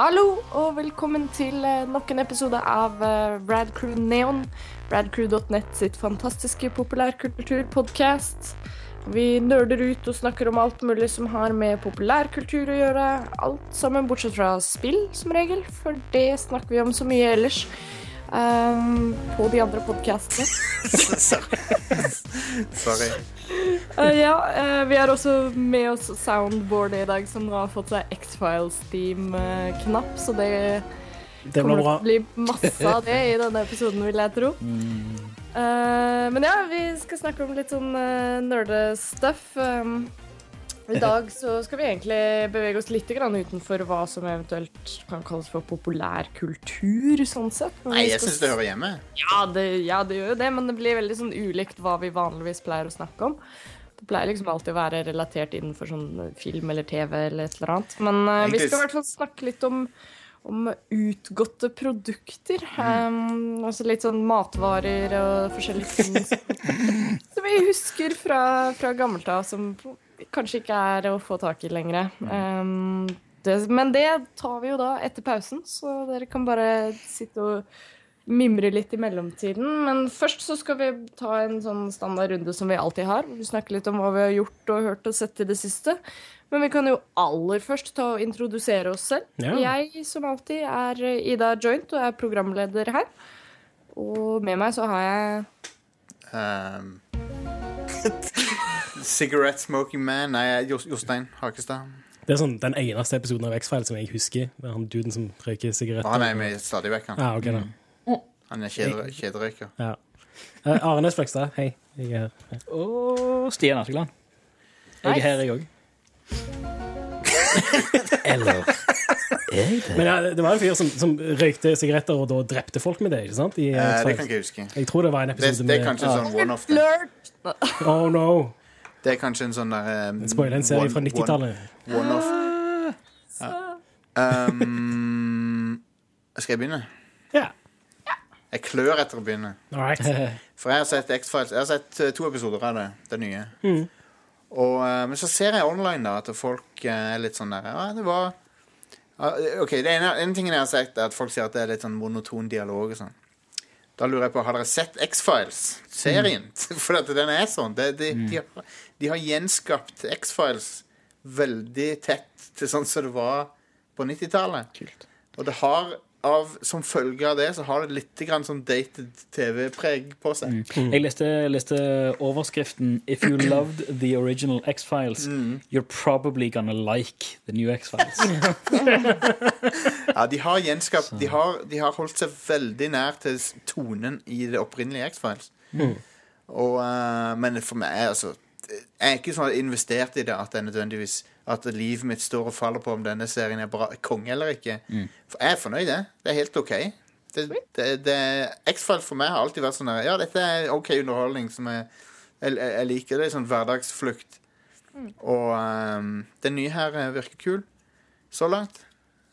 Hallo og velkommen til eh, nok en episode av eh, Radcrew Neon. Radcrew.net sitt fantastiske populærkulturpodkast. Vi nerder ut og snakker om alt mulig som har med populærkultur å gjøre. Alt sammen bortsett fra spill, som regel, for det snakker vi om så mye ellers. Um, på de andre podkastene. Sorry. Eh, ja, uh, vi har også med oss soundboard i dag, som har fått seg X-Files-team-knapp, så det Det kommer bra. til å bli masse av det i denne episoden, vil jeg tro. Eh, men ja, vi skal snakke om litt sånn uh, nerdestuff. Um, I dag så skal vi egentlig bevege oss litt grann utenfor hva som eventuelt kan kalles for populærkultur, sånn sett. Men Nei, jeg skal syns det hører hjemme. ja det, ja, det gjør jo det, men det blir veldig sånn ulikt hva vi vanligvis pleier å snakke om. Det pleier liksom alltid å være relatert innenfor sånn film eller TV eller et eller annet. Men uh, vi skal i hvert fall snakke litt om, om utgåtte produkter. Um, altså litt sånn matvarer og forskjellige ting som vi husker fra, fra gammelt av, som kanskje ikke er å få tak i lenger. Um, det, men det tar vi jo da etter pausen, så dere kan bare sitte og mimre litt i mellomtiden. Men først så skal vi ta en sånn standardrunde som vi alltid har. Vi snakker litt om hva vi har gjort og hørt og sett i det siste. Men vi kan jo aller først ta og introdusere oss selv. Ja. Jeg som alltid er Ida Joint og er programleder her. Og med meg så har jeg Um, Cigarette Smoking Man. Nei, Jostein Hakestad. Det er sånn den eneste episoden av X-File som jeg husker. Det er han duden som røyker sigaretter. Han er med stadig vekk, han. Ja, okay, da. Han er kjederøyker. Ja. Uh, Arne Næss hei. Jeg er her. Og Stian Askeland. Jeg er her, jeg òg. Eller er jeg det? Men ja, det var en fyr som, som røykte sigaretter og da drepte folk med det, ikke sant? I, Eh, eh, det kan jeg ikke jeg huske. Jeg tror det var en episode det er kanskje en sånn one-off. Oh no! Det er kanskje en sånn der um, Spoiler en serie one- fra 90-tallet. one- One-off. Um, skal jeg begynne? Ja. Jeg klør etter å begynne. All right. For jeg har sett X-Files Jeg har sett eh, to episoder av det, det nye. Mm. Og, eh, men så ser jeg online da at folk eh, er litt sånn der Ja, det var OK, det ene, en ting jeg har sett, er at folk sier at det er litt sånn monoton dialog og sånn. Da lurer jeg på, Har dere sett X-Files-serien? For at den er sånn. De, de, mm. de, har, de har gjenskapt X-Files veldig tett til sånn som det var på 90-tallet. Og det har av, som følge av det så har det litt grann sånn dated TV-preg på seg. Jeg leste, leste overskriften If you loved the original X-Files, you're probably gonna like the new X-Files. Ja, de har gjenskapt de har, de har holdt seg veldig nær til tonen i det opprinnelige X-Files. Og, uh, men for meg, altså Jeg er ikke sånn investert i det at det er nødvendigvis At livet mitt står og faller på om denne serien er bra, konge eller ikke. For jeg er fornøyd, det. Det er helt OK. Det, det, det, X-Files for meg har alltid vært sånn der, Ja, dette er OK underholdning som jeg, jeg, jeg liker. Det er sånn hverdagsflukt. Og um, den nye her virker kul så langt.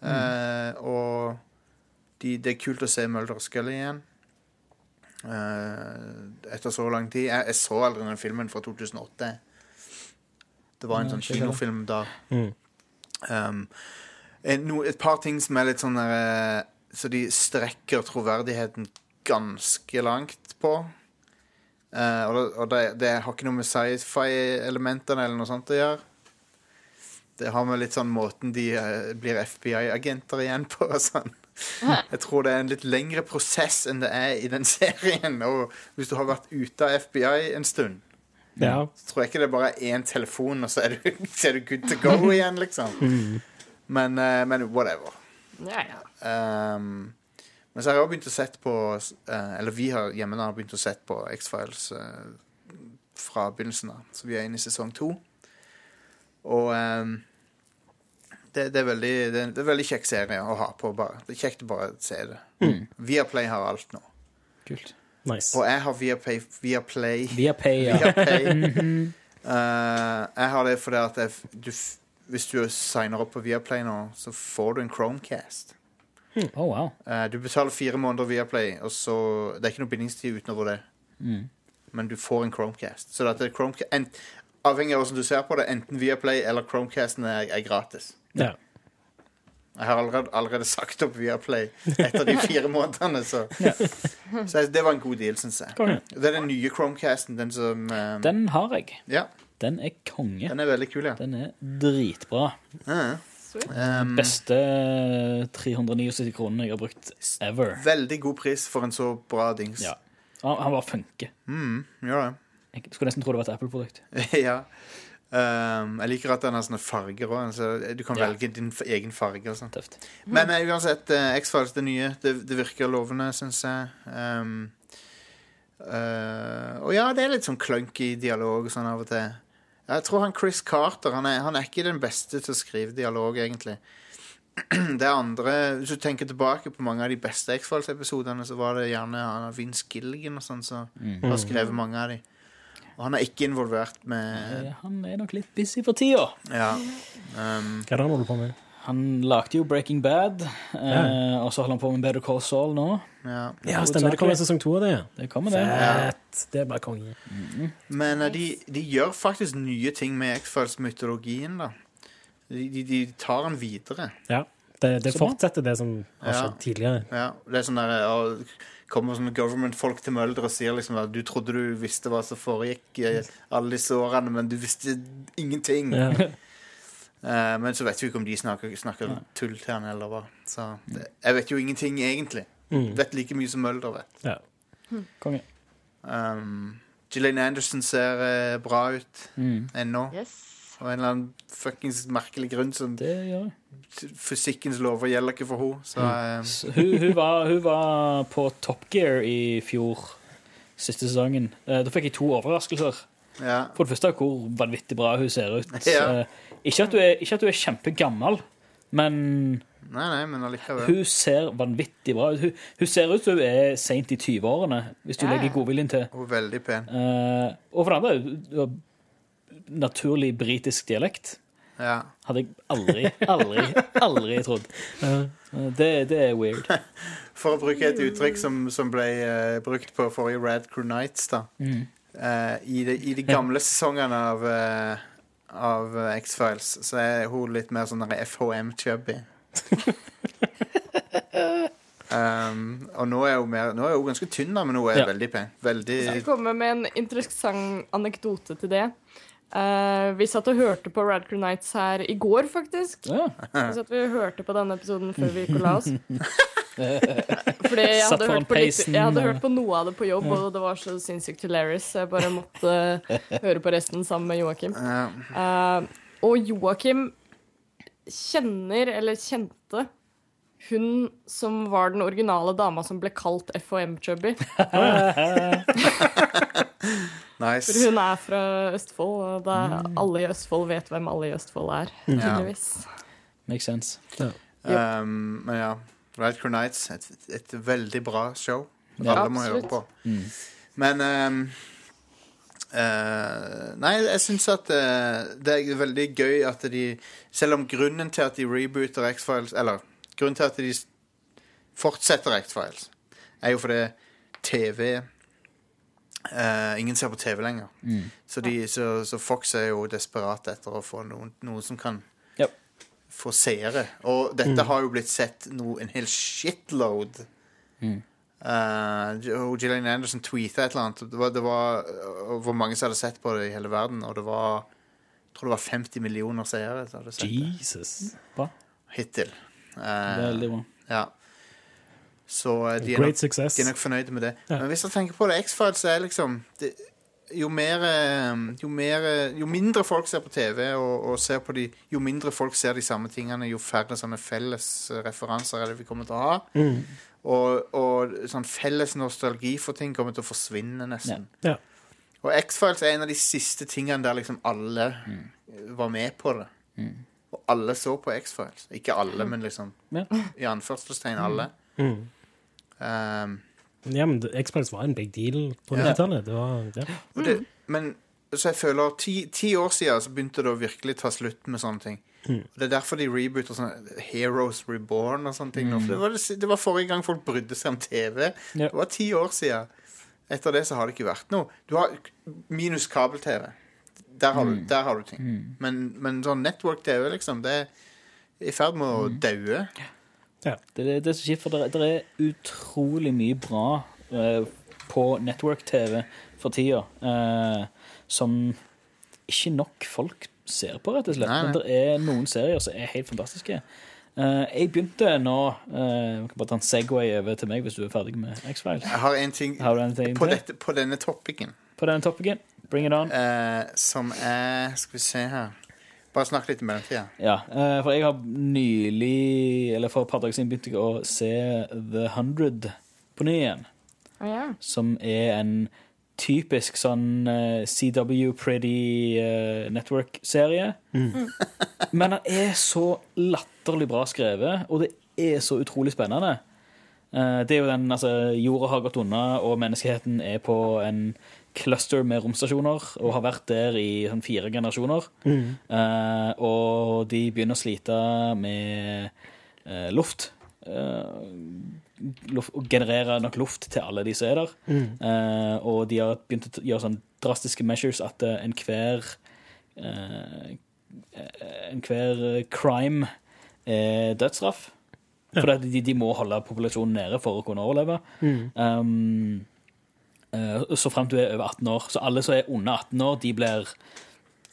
Eh, og de, det er kult å se Mulder og Scully igjen. Eh, etter så lang tid. Jeg, jeg så aldri den filmen fra 2008. Det var en sånn kinofilm da. Mm. Um, no, et par ting som er litt sånn der, eh, Så de strekker troverdigheten ganske langt på. Uh, og det, og det, det har ikke noe med sci-fi-elementene eller noe sånt å gjøre. Det har med litt sånn måten de uh, blir FBI-agenter igjen på. og Sånn. Jeg tror det er en litt lengre prosess enn det er i den serien. Og hvis du har vært ute av FBI en stund, Ja. så tror jeg ikke det er bare er én telefon, og så er du, så er du good to go igjen, liksom. Men, eh, men whatever. Ja, ja. Um, men så har jeg også begynt å sett på eh, Eller vi har hjemme har begynt å sett på X-Files eh, fra begynnelsen av. Så vi er inne i sesong to. Og um, det, det, er veldig, det, er- det er veldig kjekk serie å ha på. bare. Det er kjekt å bare se det. Viaplay har alt nå. Kult. Nice. Og jeg har Viaplay, Viaplay Viaplay ja. Viaplay. uh, jeg har det fordi at jeg, du, hvis du signer opp på Viaplay nå, så får du en Chromecast. Oh, wow. uh, du betaler fire måneder Viaplay, og så Det er ikke noe bindingstid utover det. Men du får en Chromecast. Så dette, det er Chromecast, en, avhengig av hvordan du ser på det, enten Viaplay eller Chromecasten er, er gratis. Ja. Jeg har allerede, allerede sagt opp Viaplay etter de fire månedene, så Så det var en god deal, syns jeg. Konge. Det er den nye Chromecasten, den som eh, Den har jeg. Ja, Den er konge. den er veldig kul, ja. Den er dritbra. Ja. Um, Beste 379 kronene jeg har brukt ever. veldig god pris for en så bra dings. Ja. Han han bare funker. Mm, gjør det. Jeg skulle nesten tro det var et Apple-produkt. ja. Um, jeg liker at den har sånne farger òg. Så du kan Ja. velge din egen farge. og sånn. Tøft. Men uh, uansett, uh, X-Files, det nye, det, det virker lovende, syns jeg. Um, uh, og ja, det er litt sånn clunky dialog sånn av og til. Jeg tror han Chris Carter han er, han er ikke den beste til å skrive dialog, egentlig. Det er andre Hvis du tenker tilbake på mange av de beste X-Files-episodene, så var det gjerne han Vince Gilligan og sånn som har skrevet mange av de. Og han er ikke involvert med Nei, Han er nok litt busy for tida. Ja. Um, Hva er det han holder på med? Han lagde jo Breaking Bad, eh, og så holder han på med Better Call Saul nå. ja. Ja, stemmer. Det kommer en sesong to av det. Det kommer, det. Fett. Det er bare konge. Men eh, de, de gjør faktisk nye ting med X-Files-mytologien, da. De, de, de tar den videre. Ja. Det, det fortsetter det som har Ja. tidligere. Ja, det er sånn der ja, Kommer sånne government-folk til Mølder og sier liksom at du trodde du visste hva som foregikk i alle disse årene, men du visste ingenting. Ja. uh, men så vet vi ikke om de snakker, snakker tull til han eller hva. Så det, jeg vet jo ingenting, egentlig. Mm. Vet like mye som Mølder vet. Ja. Konge. Um, Gillian Anderson ser uh, bra ut Mm. ennå. Yes. Og en eller annen fuckings merkelig grunn som Det gjør jeg. Fysikkens lover gjelder ikke for henne. Så mm. Så Hun, hun, var, hun var på Top Gear i fjor, siste sesongen. Eh, Da fikk jeg to overraskelser. ja. For det første hvor vanvittig bra hun ser ut. Ja. Eh, Ikke at hun er, ikke at hun er kjempegammel, men Nei, nei, men allikevel. hun ser vanvittig bra ut. Hun, hun ser ut som hun er seint i 20-årene, hvis du Ja. legger godviljen til. Hun er veldig pen. Eh, og for det andre, hun har naturlig britisk dialekt. Ja. Hadde jeg aldri, aldri, aldri trodd. Det, det er weird. For å bruke et uttrykk som, som ble uh, brukt på forrige Rad Crew Nights, da. Mm. Uh, i, de, I de gamle sesongene av, uh, av X-Files så er hun litt mer sånn FHM-chubby. um, og nå er hun mer Nå er hun ganske tynn, da, men hun er Ja. veldig pen. Veldig Jeg skal komme med en interessant anekdote til det. Eh, vi satt og hørte på Radcrew Nights her i går, faktisk. Ja. Vi satt og hørte på denne episoden før vi gikk og la oss. Fordi jeg hadde, hørt på litt, jeg hadde hørt på noe av det på jobb, og det var så sinnssykt hilarious. Så jeg bare måtte høre på resten sammen med Joakim. Eh, og Joakim kjenner, eller kjente, hun som var den originale dama som ble kalt FHM-chubby. For hun er fra Østfold, og da alle i Østfold vet hvem alle i Østfold er. tydeligvis. Makes sense. Um, men ja. Rad Crew Nights, et, et veldig bra show. Ja. Alle må høre Absolutt. på. Mm. Men um, Uh, Nei, jeg syns at uh, det er veldig gøy at de Selv om grunnen til at de rebooter X-Files Eller grunnen til at de fortsetter X-Files, er jo fordi TV eh, Ingen ser på TV lenger. Mm. Så, de, så, så Fox er jo desperat etter å få noen, noen som kan Yep. få seere. Og dette har jo blitt sett no, en hel shitload. Mm. Uh, Gillian Anderson tweeta et eller annet. Det var, det var uh, hvor mange som hadde sett på det i hele verden. Og det var jeg tror det var 50 millioner seere som hadde sett det Jesus. Hittil. Eh, Veldig bra. ja. Så eh, de er, nok, de er nok fornøyde med det. Ja. Men hvis du tenker på det, X-Files er liksom det, jo mer eh, jo, mer eh, jo mindre folk ser på TV, og, og ser på de, jo mindre folk ser de samme tingene, jo færre sånne felles referanser er det vi kommer til å ha. Mm. Og, og sånn felles nostalgi for ting kommer til å forsvinne, nesten. Ja. Og X-Files er en av de siste tingene der liksom alle Mm. var med på det. Og alle så på X-Files. Ikke alle, men liksom Ja. i anførselstegn alle. Mm. Um, Ja, men Xbox var en big deal på Ja. 90-tallet. Ja. ja. men så jeg føler ti, ti år siden så begynte det å virkelig ta slutt med sånne ting. Mm. Det er derfor de rebooter sånn Heroes Reborn og sånne ting. Mm. Det, var det, det var forrige gang folk brydde seg om TV. Ja. Det var ti år siden. Etter det så har det ikke vært noe. Du har minus kabel-TV. Der, har du- der har du ting. Men, men sånn network-TV, liksom, det er i ferd med å daue. Det, det, det er så kjipt, for det, det er utrolig mye bra uh, på network-TV for tida uh, som ikke nok folk ser på, rett og slett. Nei, nei. Men det er noen serier som er helt fantastiske. Uh, jeg begynte nå uh, kan bare ta en Segway over til meg hvis du er ferdig med X-Files. Jeg har en ting Har en ting på, dette, på denne topicen. På denne topicen. Bring it on. Uh, som er Skal vi se her Bare snakk litt i mellomtida. Ja, eh, for jeg har nylig, eller for et par dager siden, begynt å se The Hundred på ny igjen. Å ja. som er en typisk sånn eh, CW Pretty eh, Network-serie. Men den er så latterlig bra skrevet, og det er så utrolig spennende. Eh, det er jo den, altså, Jorda har gått unna, og menneskeheten er på en cluster med romstasjoner, og har vært der i sånn fire generasjoner. Eh, og de begynner å slite med eh, luft. Eh, luft, generere nok luft til alle de som er der. Eh, og de har begynt å gjøre sånn drastiske measures at uh, enhver uh, Enhver crime er dødsstraff. For de, de må holde populasjonen nede for å kunne overleve. Um, eh, så frem til du er over 18 år. Så alle som er under 18 år, de blir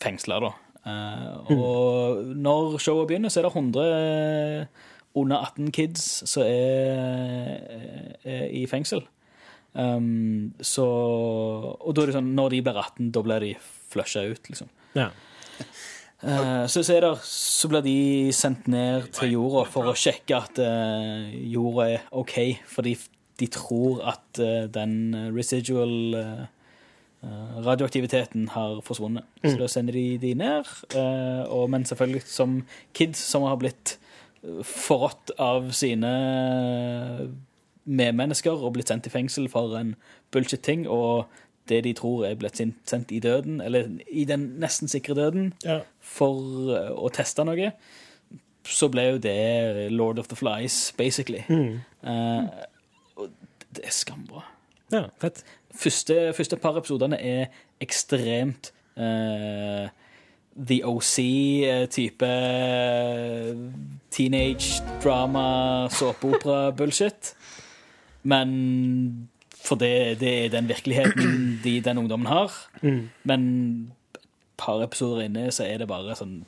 fengsla, da. Eh, og når showet begynner, så er det 100 under 18 kids som er, er i fengsel. Um, så Og da er det sånn, når de blir 18, da blir de flusha ut, liksom. Ja. Eh, så, så, er der, så blir de sendt ned til jorda for å sjekke at uh, jorda er OK, for de tror at eh, den residual eh, eh, radioaktiviteten har forsvunnet. Så da sender de de ned. eh, og, men selvfølgelig som kids som har blitt eh, forrådt av sine medmennesker og blitt sendt i fengsel for en bullshit-ting, og det de tror er blitt sendt i døden, eller i den nesten sikre døden, Ja. for eh, å teste noe, så ble jo det Lord of the Flies, basically. Mm. og det er skambra. ja, fett. Første, første par episodene er ekstremt uh, The OC-type teenage drama, såpeopera-bullshit. Men for det, det er den virkeligheten de, den ungdommen har. Men et par episoder inne så er det bare sånn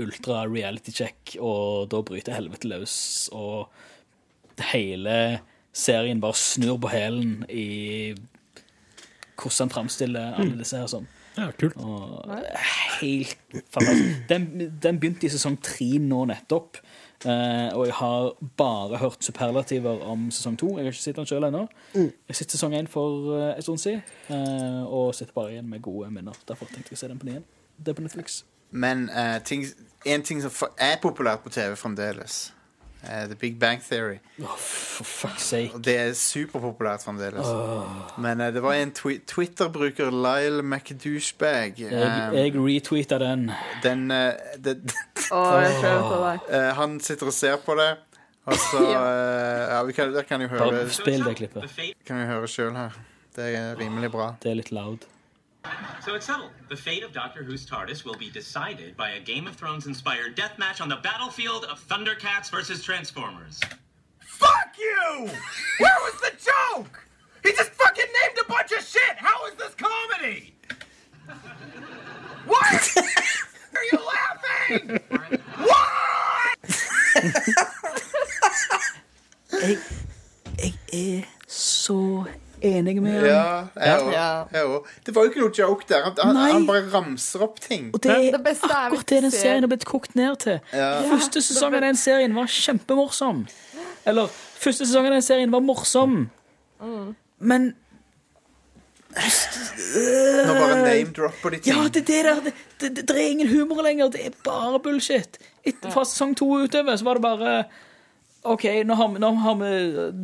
ultra reality check, og da bryter helvete løs, og hele serien bare snur på hælen i hvordan han framstiller alle disse her sånn. Ja, kult. Og helt fantastisk. Den, den begynte i sesong tre nå nettopp. eh, og jeg har bare hørt superlativer om sesong to. Jeg har ikke sett den sjøl ennå. Jeg har sett sesong én for eh, en stund siden, eh, og sitter bare igjen med gode minner. Derfor tenkte jeg å se den på ny igjen. Det er på Netflix. Men eh, ting, en ting som er populært på TV fremdeles, er The Big Bang Theory. For fuck's sake. Og det er superpopulært fremdeles. Men eh, det var en twi Twitter-bruker, Lyle McDouchebag. Jeg, eh, jeg retweeta den. den, eh, det- Å, jeg tror jeg vet hva er. eh, han sitter og ser på det, og så eh, Ja, vi kan, der kan jo høre, Bare spill det klippet. kan jo høre sjøl her. Det er rimelig bra. Det er litt loud. So it's settled. The fate of Doctor Who's TARDIS will be decided by a Game of Thrones inspired death match on the battlefield of Thundercats versus Transformers. Fuck you! Where was the joke? He just fucking named a bunch of shit. How is this comedy? What? Are you laughing? What? Jeg, jeg er så enig med ham. Ja, jeg òg. Ja. Det var jo ikke noe joke der. Han, han, bare ramser opp ting. Og det er Det beste akkurat det den serien har blitt kokt ned til. Første sesong av den serien var kjempemorsom. Eller første sesong av den serien var morsom. Men Nå bare name-dropper de ting. Ja, det, det, der, det, det, det, det er ingen humor lenger. Det er bare bullshit. Etter, fra sesong to utover så var det bare OK, nå har, vi, nå har vi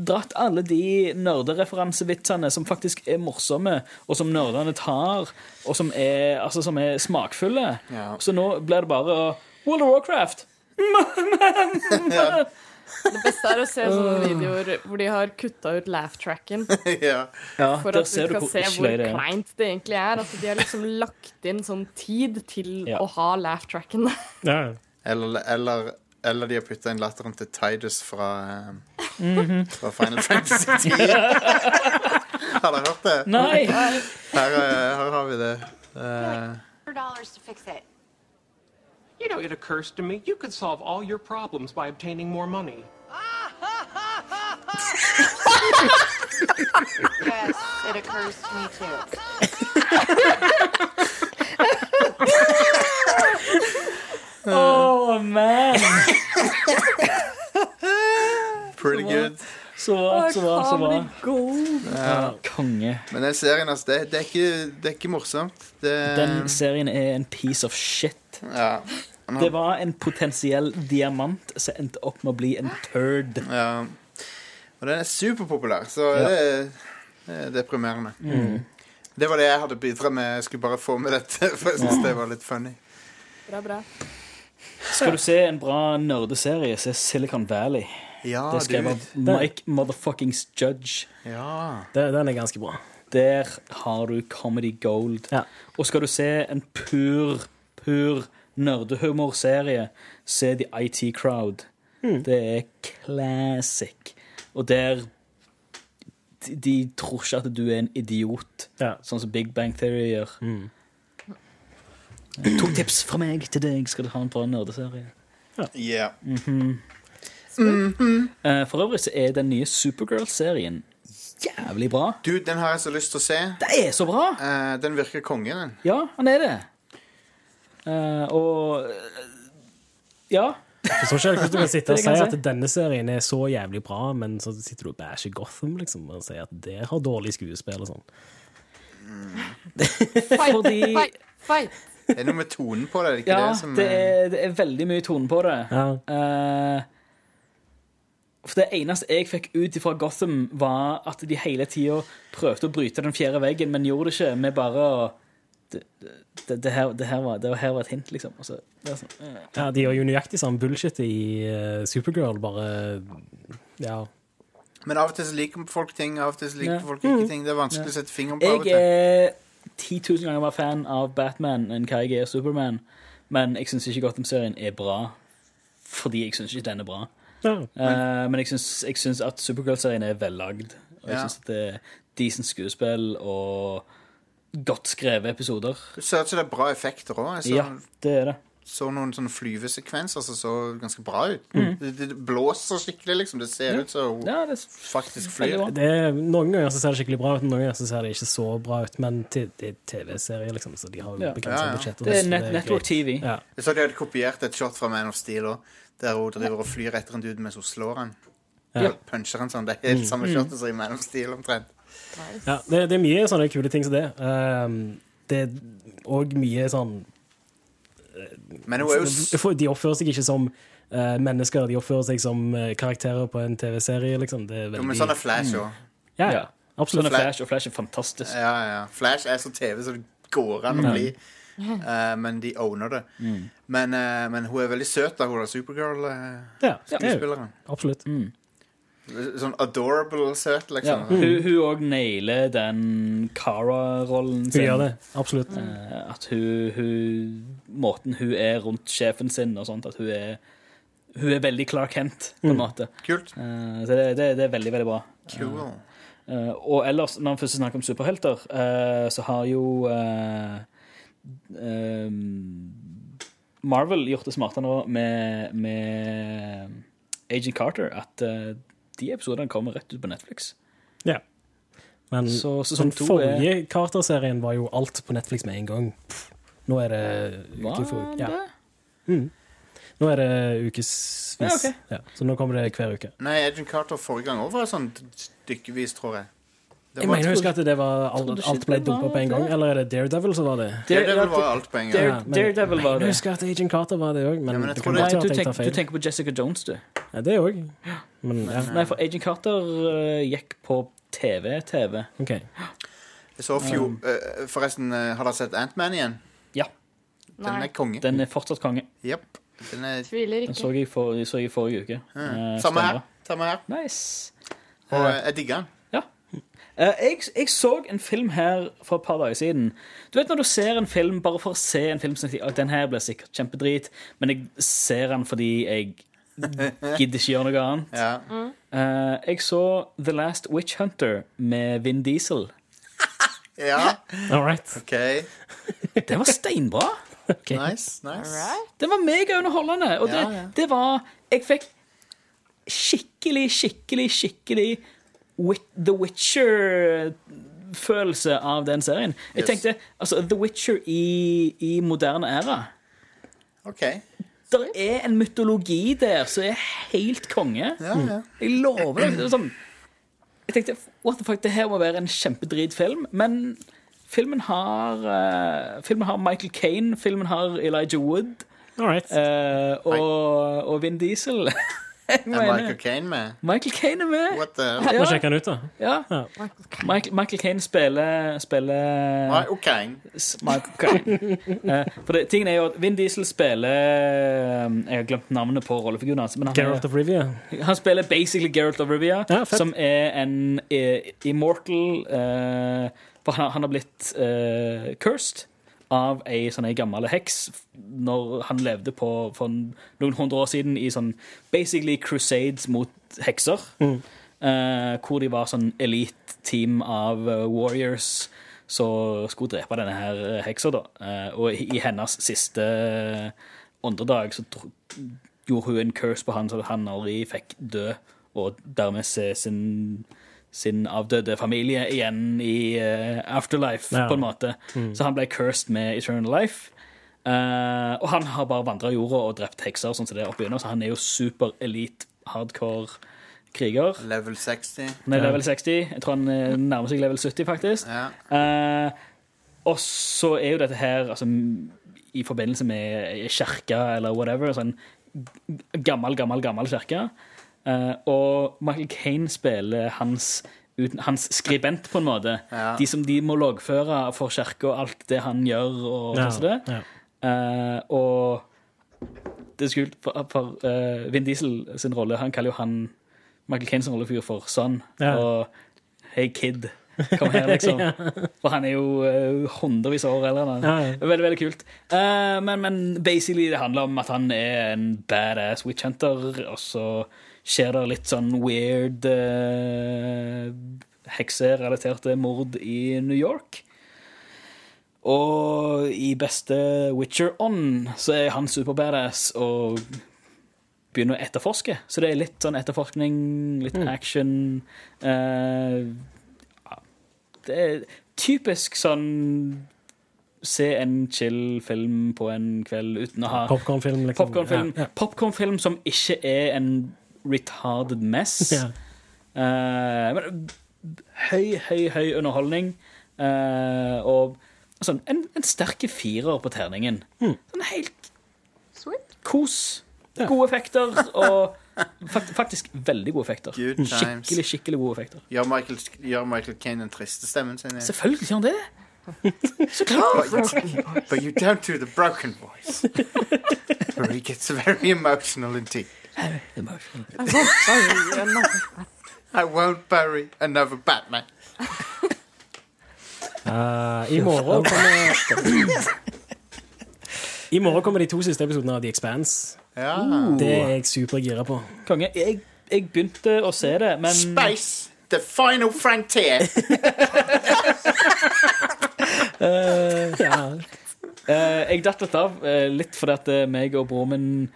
dratt alle de nerdereferansevitsene som faktisk er morsomme, og som nerdene tar, og som er, altså, som er smakfulle. Ja. Så nå blir det bare World of Warcraft. Ja. Det beste er å se sånne videoer hvor de har kutta ut laugh-tracken. ja. Ja, For at du ser du skal se hvor kleint det egentlig er. Altså, de har liksom lagt inn sånn tid til Ja. å ha laugh-tracken. Ja. Eller, eller, eller de har putta inn latteren til Tidus fra, eh, fra Final Fantasy 10. har dere hørt det? Nei! Her, eh, her har vi det. Dollars to fix it. You know, it occurs to me you could solve all your problems by obtaining more money. Yes, it occurs to me too. Oh, man! pretty good. Så bra, så bra, så bra. Ja, konge. Men den serien, altså, det, det, er, ikke, det er ikke morsomt. Det, Den serien er en piece of shit. ja. Det var en potensiell diamant som endte opp med å bli en turd. Ja. Og den er superpopulær, så Ja. det, er, det er deprimerende. Det var det jeg hadde bidratt med. Jeg skulle bare få med dette, for jeg syns det var litt funny. Bra, bra. Skal du se en bra nerdeserie, se Silicon Valley. Ja, Det dude. av Mike Motherfuckings Judge. Ja. Det, den er ganske bra. Der har du comedy gold. Ja. Og skal du se en pur, pur nerdehumorserie, se The IT Crowd. Det er classic. Og der de, de tror ikke at du er en idiot, Ja. sånn som Big Bang Theory gjør. To tips fra meg til deg skal du ha en bra nerdeserie. Yeah. Eh, For øvrig så er den nye Supergirl-serien jævlig bra. Du, den har jeg så lyst til å se. Det er så bra! Uh, den virker konge, den. Ja, han er det. Uh, og uh, Ja. Jeg forstår ikke hvordan du kan sitte og si at denne serien er så jævlig bra, men så sitter du og bæsjer Gotham liksom, og sier at det har dårlig skuespill og sånn. Fight, Fordi fight, fight. Det er noe med tonen på det, det ikke Ja, det som det er, det er veldig mye tone på det. Ja. Uh, for det eneste jeg fikk ut fra Gotham, var at de hele tida prøvde å bryte den fjerde veggen, men gjorde det ikke med bare å det, det, det, her, det, her var, det her var et hint, liksom. Så, det er sånn, eh. Ja, de gjør jo nøyaktig samme bullshit i uh, Supergirl, bare Ja. Men av og til så liker folk ting, av og til så liker Ja. folk ikke ting. Det er vanskelig å sette fingeren på av og Jeg til. Er 10 000 ganger mer fan av Batman enn hva jeg er Superman, men jeg syns ikke Gotham-serien er bra fordi jeg syns ikke den er bra. ja. Eh, men jeg syns, at Supergirl-serien er vellagd. Og jeg Ja. syns at det er decent skuespill og godt skrevet episoder. Det ser ut som det er bra effekter òg. Ja, det er det. Så noen sånne flyvesekvenser som så ganske bra ut. Mm. Det, det blåser skikkelig, liksom. Det ser ut som hun Ja, det er faktisk flyr. Det er, noen ganger så ser det skikkelig bra ut, noen ganger så ser det ikke så bra ut. Men til- det er TV-serie, liksom, så de har jo Ja. begrenset Ja, ja. budsjett. Det er net Network. TV. Ja. Jeg så de hadde kopiert et shot fra Man of Steel òg, der hun driver og flyr etter en dude mens hun slår han. Ja. Puncher han sånn. Det er helt samme shotet som i Man of Steel, omtrent. Ja, det, det er mye sånne kule ting som det. Um, det er òg mye sånn Men hun er jo s- For De oppfører seg ikke som uh, mennesker, de oppfører seg som eh, karakterer på en TV-serie, liksom. Det er Jo, men sånn er Flash òg. ja, Ja. ja, absolutt. Sånn er Flash, og Flash er fantastisk. Ja, ja. Flash er så TV som det går an å bli. Uh, men de owner det. Mm. Men, uh, men hun er veldig søt, da, hun er Supergirl-skuespilleren. Ja, ja, absolutt. Mm. absolutt. Sånn adorable søt, liksom. hun hun òg nailer den Cara-rollen Hun sin. gjør det. Absolutt. Eh, At hun, hun Måten hun er rundt sjefen sin og sånt, at hun er Hun er veldig Clark Kent, på en måte. Kult. Eh, Så det, det, det er veldig, veldig bra. Cool. Eh, og ellers, når vi først snakker om superhelter, eh, så har jo Marvel gjort det smarte nå med, med Agent Carter, at de episodene kommer rett ut på Netflix. Ja. Men Så den forrige Carter-serien var jo alt på Netflix med en gang. Nå er det uke for uke. Ja. Mm. Nå er det ukesvis. Ja, okay. Ja, så nå kommer det hver uke. Nei, Agent Carter forrige gang òg var sånn stykkevis, tror jeg. Jeg mener husker at det var alt, alt ble det dumpa på en gang. Eller er det Daredevil som var det? Daredevil var alt på en gang. Ja, men- Daredevil var Jeg mener husker at Agent Carter var det òg, men, Ja, men jeg det tror kan det- være du, at jeg tar tenker, du tenker på Jessica Jones, du. Ja, det òg. Men ja, Nei, for Agent Carter eh, gikk på TV-TV. OK. Jeg så fjor, eh, Forresten, eh, har dere sett Ant-Man igjen? Ja, Den er Nei, konge. den er fortsatt konge. Jepp. Den er tviler Den ikke. så jeg, for, så jeg i forrige uke. ja. Eh, Samme her. stemmer. Samme her. Nice. Og eh, jeg digger den. Ja. Eh, jeg, jeg så en film her for et par dager siden. Du vet når du ser en film bare for å se en film som sier at den her blir sikkert kjempedrit, men jeg ser den fordi jeg gidder ikke gjøre noe annet. Ja. Eh, jeg så The Last Witch Hunter med Vin Diesel. ja. All right. OK. Det var steinbra. Nice. nice. Right? Den var megaunderholdende. Og det, Ja, ja. det var Jeg fikk skikkelig, skikkelig, skikkelig The Witcher-følelse av den serien. Jeg Yes. tenkte altså The Witcher i, i moderne æra. OK. Det er en mytologi der som er helt konge. Ja, ja. Jeg lover deg. det er Sånn, jeg tenkte what the fuck, det her må være en kjempedritfilm, men filmen har uh, Filmen har Michael Kane, filmen har Elijah Wood uh, eh, og, og Vin Diesel. Er Michael Caine med? Michael Kane er med. What the Må sjekke han ut, da. ja. Michael, Michael Kane spiller, spiller Michael Caine. Michael Caine. uh, For det, tingen er jo at Vin Diesel spiller eh, Jeg har glemt navnet på rollefiguren hans. Geralt er, of Rivia. han spiller basically Geralt of Rivia, Ja, som er en eh, immortal uh, For han, han har blitt eh, cursed av ei sånn gammel heks når han levde på for noen hundre år siden i sånn basically crusades mot hekser. Eh, hvor de var sånn elite-team av eh, warriors som skulle drepe denne her eh, heksa. da. Eh, og i, hennes siste eh, åndedag så gjorde hun en curse på han så han aldri fikk dø, og dermed se sin, sin avdøde familie igjen i uh, afterlife, Ja. på en måte. Så han ble cursed med eternal life. Uh, og han har bare vandra jorda og drept hekser, sånn som det er oppe så han er jo super elite, hardcore kriger. Level 60. Han er level 60. Jeg tror han eh, nærmer seg level 70, faktisk. Ja. Uh, og så er jo dette her altså, i forbindelse med kirka eller whatever. Sånn gammel, gammel, gammel kirke. Eh, og Michael Kane spiller hans, uten, hans skribent, på en måte. Ja. De som de må loggføre for kirka og alt det han gjør. og Ja, sånn som det. ja. Eh, og det er så kult, for, for uh, Vin Diesel sin rolle Han kaller jo han Michael Kane sin rollefyr for son. Ja. Og Hey kid, kom her, liksom. For han er jo uh, hundrevis av år eldre. Ja, ja. Veldig, veldig kult. Uh, men, men basically det handler om at han er en badass witch hunter, og så skjer det litt sånn weird eh, hekserelaterte mord i New York. Og i beste Witcher On så er han superbadass og begynner å etterforske. Så det er litt sånn etterforskning, litt action. eh, ja. det er typisk sånn Se en chill film på en kveld uten å ha Popcornfilm, liksom. Popcornfilm Ja, ja. Popcornfilm som ikke er en retarded mess. Ja. Uh, men høy, høy, høy underholdning. Uh, og sånn, en, en sterke firer på terningen. Sånn helt Sweet. kos. Gode effekter og fakt, faktisk veldig gode effekter. Good times. Skikkelig, skikkelig gode effekter. Gjør Michael, gjør Michael Caine den triste stemmen sin? Selvfølgelig gjør han det. Så klart! But you don't do the broken voice. Where he gets very emotional indeed. I won't bury another Batman. Eh, I morgen kommer I morgen kommer de to siste episodene av The Expanse. Ja. Det er jeg supergira på. Konge. Jeg, jeg begynte å se det, men Space, the final frontier. Ja. Eh, jeg datt litt av, eh, litt fordi at eh, meg og broren min eh,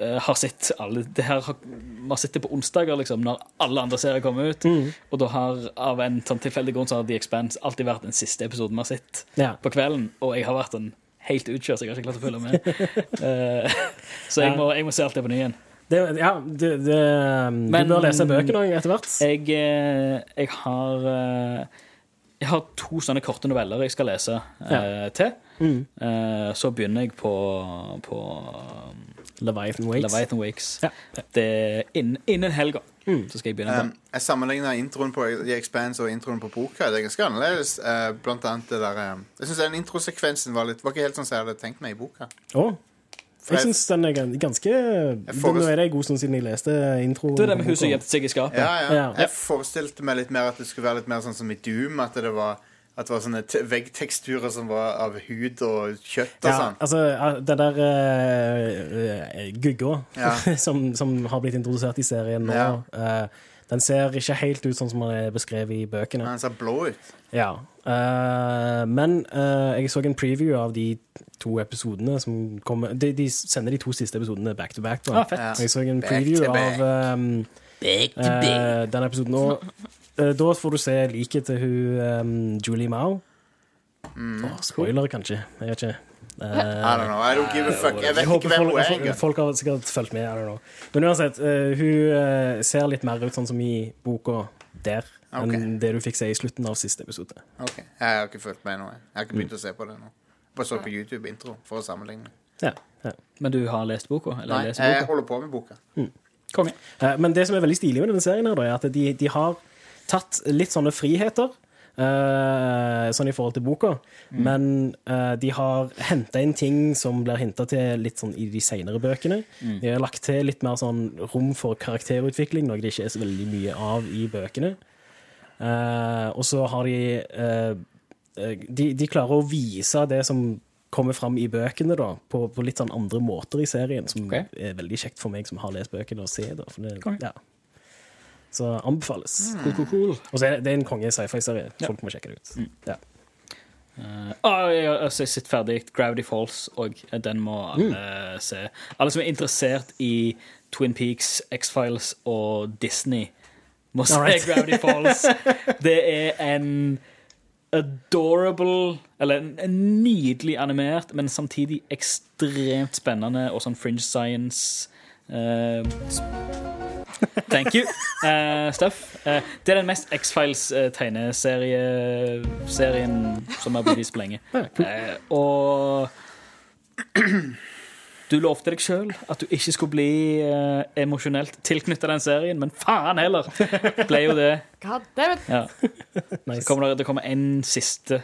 har sett alle det her har, Man har sett det på onsdager, liksom, når alle andre serier kommer ut. Og da har av en sånn tilfeldig grunn så har The Expanse alltid vært den siste episoden vi har sett Ja. på kvelden. Og jeg har vært en helt utkjørt, så jeg har ikke klart å følge med. uh, så jeg må, jeg må se alt det på ny igjen. Det, ja, du, um, Men- du bør lese bøkene òg etter hvert. Jeg, eh, jeg har eh, Jeg har to sånne korte noveller jeg skal lese eh, til. Mm. Uh, så begynner jeg på, på Leviathan Wakes. Leviathan Wakes. Ja. Det er innen, innen helga. Mm. Så skal jeg begynne Um, jeg sammenligner introen på The Expanse og introen på boka. Det er ganske annerledes. Uh, blant annet det der um, Jeg syns den introsekvensen var litt Var ikke helt sånn som jeg hadde tenkt meg i boka. Oh. For jeg syns den er ganske forest- Nå er det en god stund siden jeg leste introen. Det er det med huset gjemte seg i skapet. Ja, ja. Ja. Jeg forestilte meg litt mer at det skulle være litt mer sånn som i Doom. At det var, at det var sånne te- veggteksturer som var av hud og kjøtt og Ja, sånn. altså, den der uh, gugga Ja. som, som har blitt introdusert i serien nå, Ja. uh, den ser ikke helt ut sånn som den er beskrevet i bøkene. Den ser blå ut. Ja. Uh, men uh, jeg så en preview av de to episodene som kommer De, de sender de to siste episodene back to back. Da. Ah, fett. Ja. Jeg så en Back preview to back. av um, eh, den episoden. Eh, da får du se liket til hun um, Julie Mao. Mm. Oh, spoiler, kanskje. Jeg vet ikke. Eh, I don't know. I don't give a fuck. Jeg vet ikke hvem folk, hun er folk, folk har sikkert fulgt med. I don't know. Men uansett, uh, hun eh, ser litt mer ut sånn som i boka der, okay. enn det du fikk se i slutten av siste episode. Ok, Jeg har ikke fulgt med nå. jeg. Har ikke begynt å se på det nå. Bare så på YouTube intro for å sammenligne. Ja, ja. Men du har lest boka? Eller Nei, jeg holder på med boka. Konge. Eh, Men det som er veldig stilig med denne serien, her, da, er at de, de har tatt litt sånne friheter. Uh, sånn i forhold til boka. Men uh, de har henta inn ting som blir hinta til litt sånn i de seinere bøkene. De har lagt til litt mer sånn rom for karakterutvikling, noe det ikke er så veldig mye av i bøkene. Uh, og så har de, de De klarer å vise det som kommer fram i bøkene, da, på, på litt sånn andre måter i serien, som okay. er veldig kjekt for meg som har lest bøkene, å se. Da, for det, okay. ja. Så anbefales. Cool, cool, cool. Og så er det, det er en konge sci-fi-serie. Folk må sjekke det ut. Ja. Uh, jeg har sett ferdig Gravity Falls, og den må alle se. Alle som er interessert i Twin Peaks, X-Files og Disney, må se right. Gravity Falls. Det er en adorable Eller en, en nydelig animert, men samtidig ekstremt spennende og sånn fringe science eh, Thank you. uh, stuff. Uh, det er den mest X-Files-tegneserien som har blitt vist på lenge. Eh, og du lovte deg sjøl at du ikke skulle bli eh, emosjonelt tilknytta den serien, men faen heller ble jo det. God damn it. Ja. Nice. Så kommer det, det kommer en siste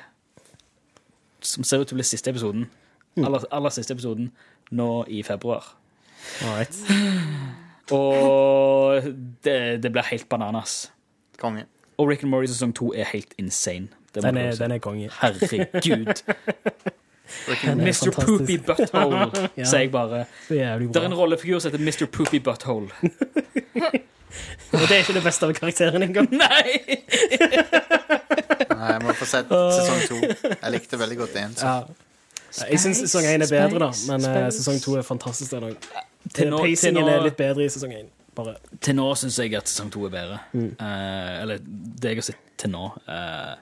som ser ut til å bli siste episoden. Aller, aller siste episoden nå i februar. Alright. Og det, det blir helt bananas. Konge. Og Rick and Morty sesong to er helt insane. Det Den er, den er konge. Herregud. Er Mr. Poopy Butthole, Ja. sier jeg bare. Det er Det er en rollefigur som heter Mr. Poopy Butthole. Og det er ikke det beste av karakteren engang. Nei! Nei, jeg må få sett sesong to. Jeg likte veldig godt én. Ja. Jeg syns sesong én er bedre, da, men eh, sesong to er fantastisk. Den. Til nå- til Pacingen nå- er litt bedre i sesong én. Bare Til nå syns jeg at sesong to er bedre. Mm. Uh, eller det jeg har sett til nå. Uh,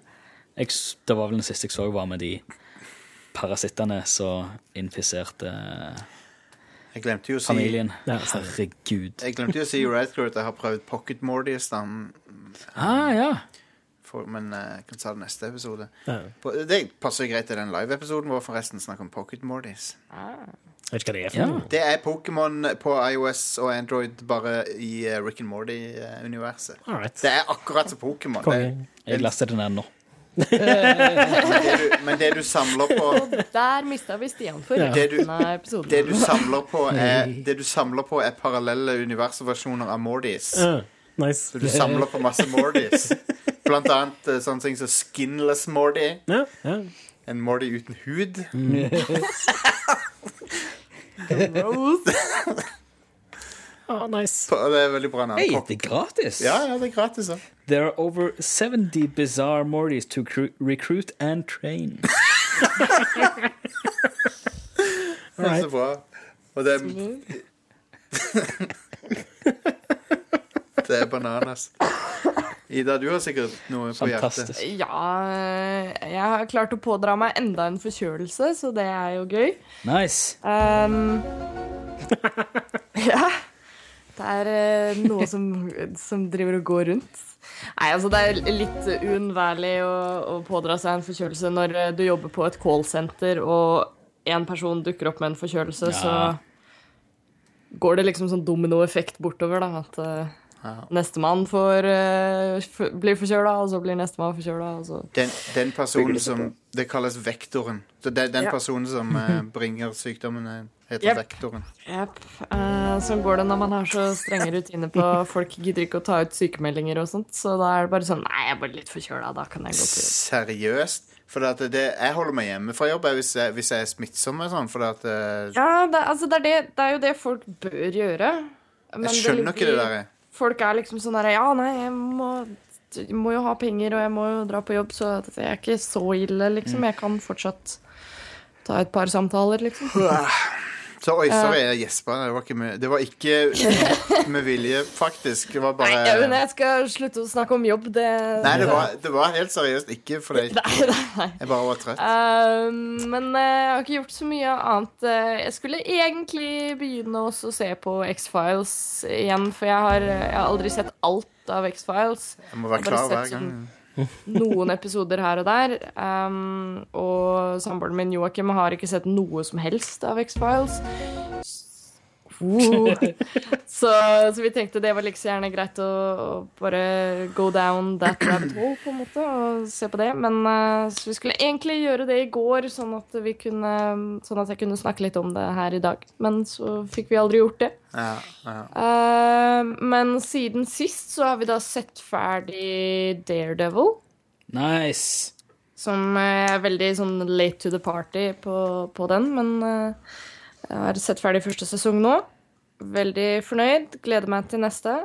jeg, det var vel den siste jeg så, var med de parasittene som infiserte Jeg glemte jo å si familien. Ja. Herregud. Jeg glemte jo å si i Radcrew at jeg har prøvd Pocket Mordies, Um, Ah, ja. for, men eh, jeg kan ta det neste episode. ja. Det passer jo greit til den live-episoden vår, forresten. Snakk om Pocket Mordies. Jeg vet ikke hva det er for Ja. noe. Det er Pokémon på iOS og Android, bare i eh, Rick and Morty-universet. Det er akkurat som Pokémon. Det- Konge. Jeg laster den her nå. Men det, du, men det du samler på Der mista vi Stian for Ja. Det du- resten av episoden. Det du samler på, er, det du samler på er parallelle universversjoner av Mordis. Ja, nice. Så du samler på masse Mordis. Blant annet eh, sånne ting som Skinless Mordy. Ja, ja. En Mordy uten hud. Ah, nice. Det er veldig bra navn. Hey, det er gratis! Ja, ja, det er gratis. ja. There are over 70 bizarre Mortys to recruit and train. Det er så bra. Og det er Det er bananas. Ida, du har sikkert noe på hjertet. Ja, jeg har klart å pådra meg enda en forkjølelse, så det er jo gøy. Nice. Um, ja. Det er eh, noe som, som driver og går rundt. Nei, altså Det er litt uunnværlig å, å pådra seg en forkjølelse når eh, du jobber på et callsenter og en person dukker opp med en forkjølelse, Ja. så går det liksom sånn dominoeffekt bortover. da, At uh, nestemann får uh, blir forkjøla, og så blir nestemann forkjøla. og så... Den, den personen som Det kalles vektoren. Så det, den Ja. personen som uh, bringer sykdommen, eh, heter Yep. vektoren. Jepp. Uh, sånn går det når man har så strenge rutiner på Folk gidder ikke å ta ut sykemeldinger og sånt, så da er det bare sånn Nei, jeg er bare litt forkjøla, da kan jeg gå på jobb. Seriøst? For at det, jeg holder meg hjemme fra jobb hvis, jeg, hvis jeg er smittsom. Sånn, for at, uh... Ja, det, altså, det, er det, det er jo det folk bør gjøre. Men jeg skjønner ikke det der. Folk er liksom sånn der Ja, nei, jeg må, jeg må jo ha penger, og jeg må jo dra på jobb, så det er ikke så ille, liksom. Mm. Jeg kan fortsatt ta et par samtaler, liksom. Så oi, sorry, jeg gjespa. Det, det var ikke med vilje, faktisk. Det var bare Nei, men jeg skal slutte å snakke om jobb, det Nei, det var, det var helt seriøst ikke fordi jeg, jeg bare var trøtt. Uh, men eh, jeg har ikke gjort så mye annet. Eh, Jeg skulle egentlig begynne å se på X-Files igjen, for jeg har, jeg har aldri sett alt av X-Files. Jeg må være klar hver gang. sånn- Noen episoder her og der. Um, og samboeren min Joakim har ikke sett noe som helst av X-Files. Uh. Så, så vi tenkte det var like så gjerne greit å, å bare go down that rabbit hole, på en måte, og se på det. Men eh, så vi skulle egentlig gjøre det i går, sånn at, vi kunne, sånn at jeg kunne snakke litt om det her i dag. Men så fikk vi aldri gjort det. Ja, ja. Uh, men siden sist så har vi da sett ferdig Daredevil. Nice. Som eh, er veldig sånn late to the party på, på den, men uh, jeg har sett ferdig første sesong nå. Veldig fornøyd. Gleder meg til neste.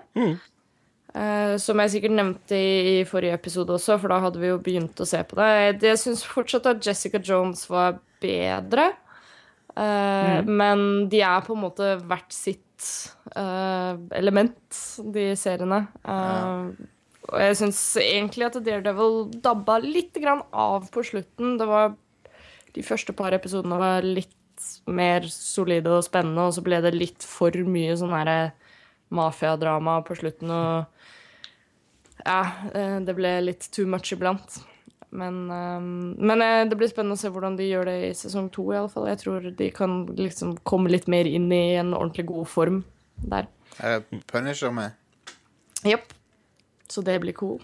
Eh, som jeg sikkert nevnte i, i forrige episode også, for da hadde vi jo begynt å se på det. Jeg syns fortsatt at Jessica Jones var bedre. Eh, Men de er på en måte hvert sitt uh, element, de seriene. Og jeg syns egentlig at Daredevil dabba litt grann av på slutten. Det var De første par episodene var litt mer solide og spennende, og så ble det litt for mye sånn herre mafiadrama på slutten, og Ja, eh, det ble litt too much iblant. Men, eh, men eh, det blir spennende å se hvordan de gjør det i sesong to, i alle fall. Jeg tror de kan liksom komme litt mer inn i en ordentlig god form der. Er Punisher med? Jepp. Så det blir cool.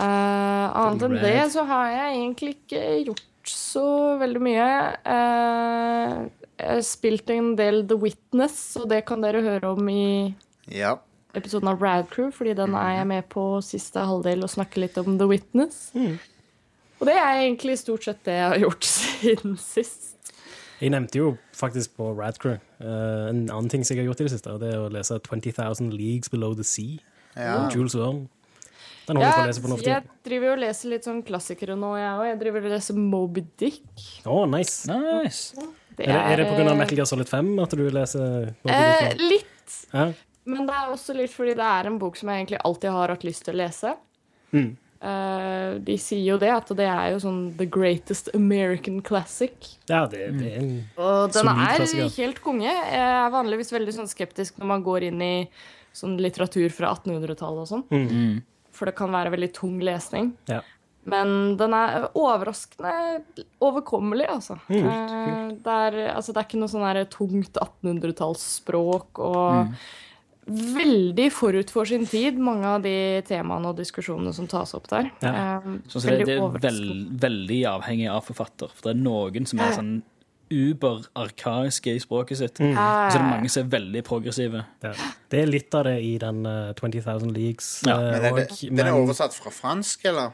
Eh, annet enn det så har jeg egentlig ikke gjort så veldig mye. Eh, jeg har spilt en del The Witness, og det kan dere høre om i Ja. episoden av Rad Crew, fordi den er jeg med på siste halvdel og snakker litt om The Witness. Og det er egentlig stort sett det jeg har gjort siden sist. Jeg nevnte jo faktisk på Radcrew Crew en annen ting som jeg har gjort i det siste, og det er å lese 20,000 Leagues Below the Sea. Ja. Jules Verne. Den noe jeg du kan lese på nå for jeg driver jo og leser litt sånn klassikere nå, jeg òg. Jeg driver og leser Moby Dick. Å, nice. Nice. Det Er det, er det på grunn av eh, Metal Gear Solid 5 at du leser Moby Eh, Dick Eh, litt. Ja. Men det er også litt fordi det er en bok som jeg egentlig alltid har hatt lyst til å lese. Mm. Uh, de sier jo det, at det er jo sånn the greatest American classic. ja, det, det er en Og den er klassiker. helt konge. Jeg er vanligvis veldig sånn skeptisk når man går inn i sånn litteratur fra 1800-tallet og sånn. Mm. For det kan være veldig tung lesning. Ja. Men den er overraskende overkommelig, altså. Mm, kult. det, er, altså det er ikke noe sånn tungt 1800-tallsspråk og veldig forut for sin tid, mange av de temaene og diskusjonene som tas opp der. Ja. Eh, Sånn, så det, det er veld, veldig avhengig av forfatter. For det er noen som er sånn uber-arkaiske i språket sitt. Mm. Og så er det mange som er veldig progressive. Ja. Det er litt av det i den eh, 20,000 Leagues. Ja, Uh, Men er det, og- den er oversatt fra fransk, eller?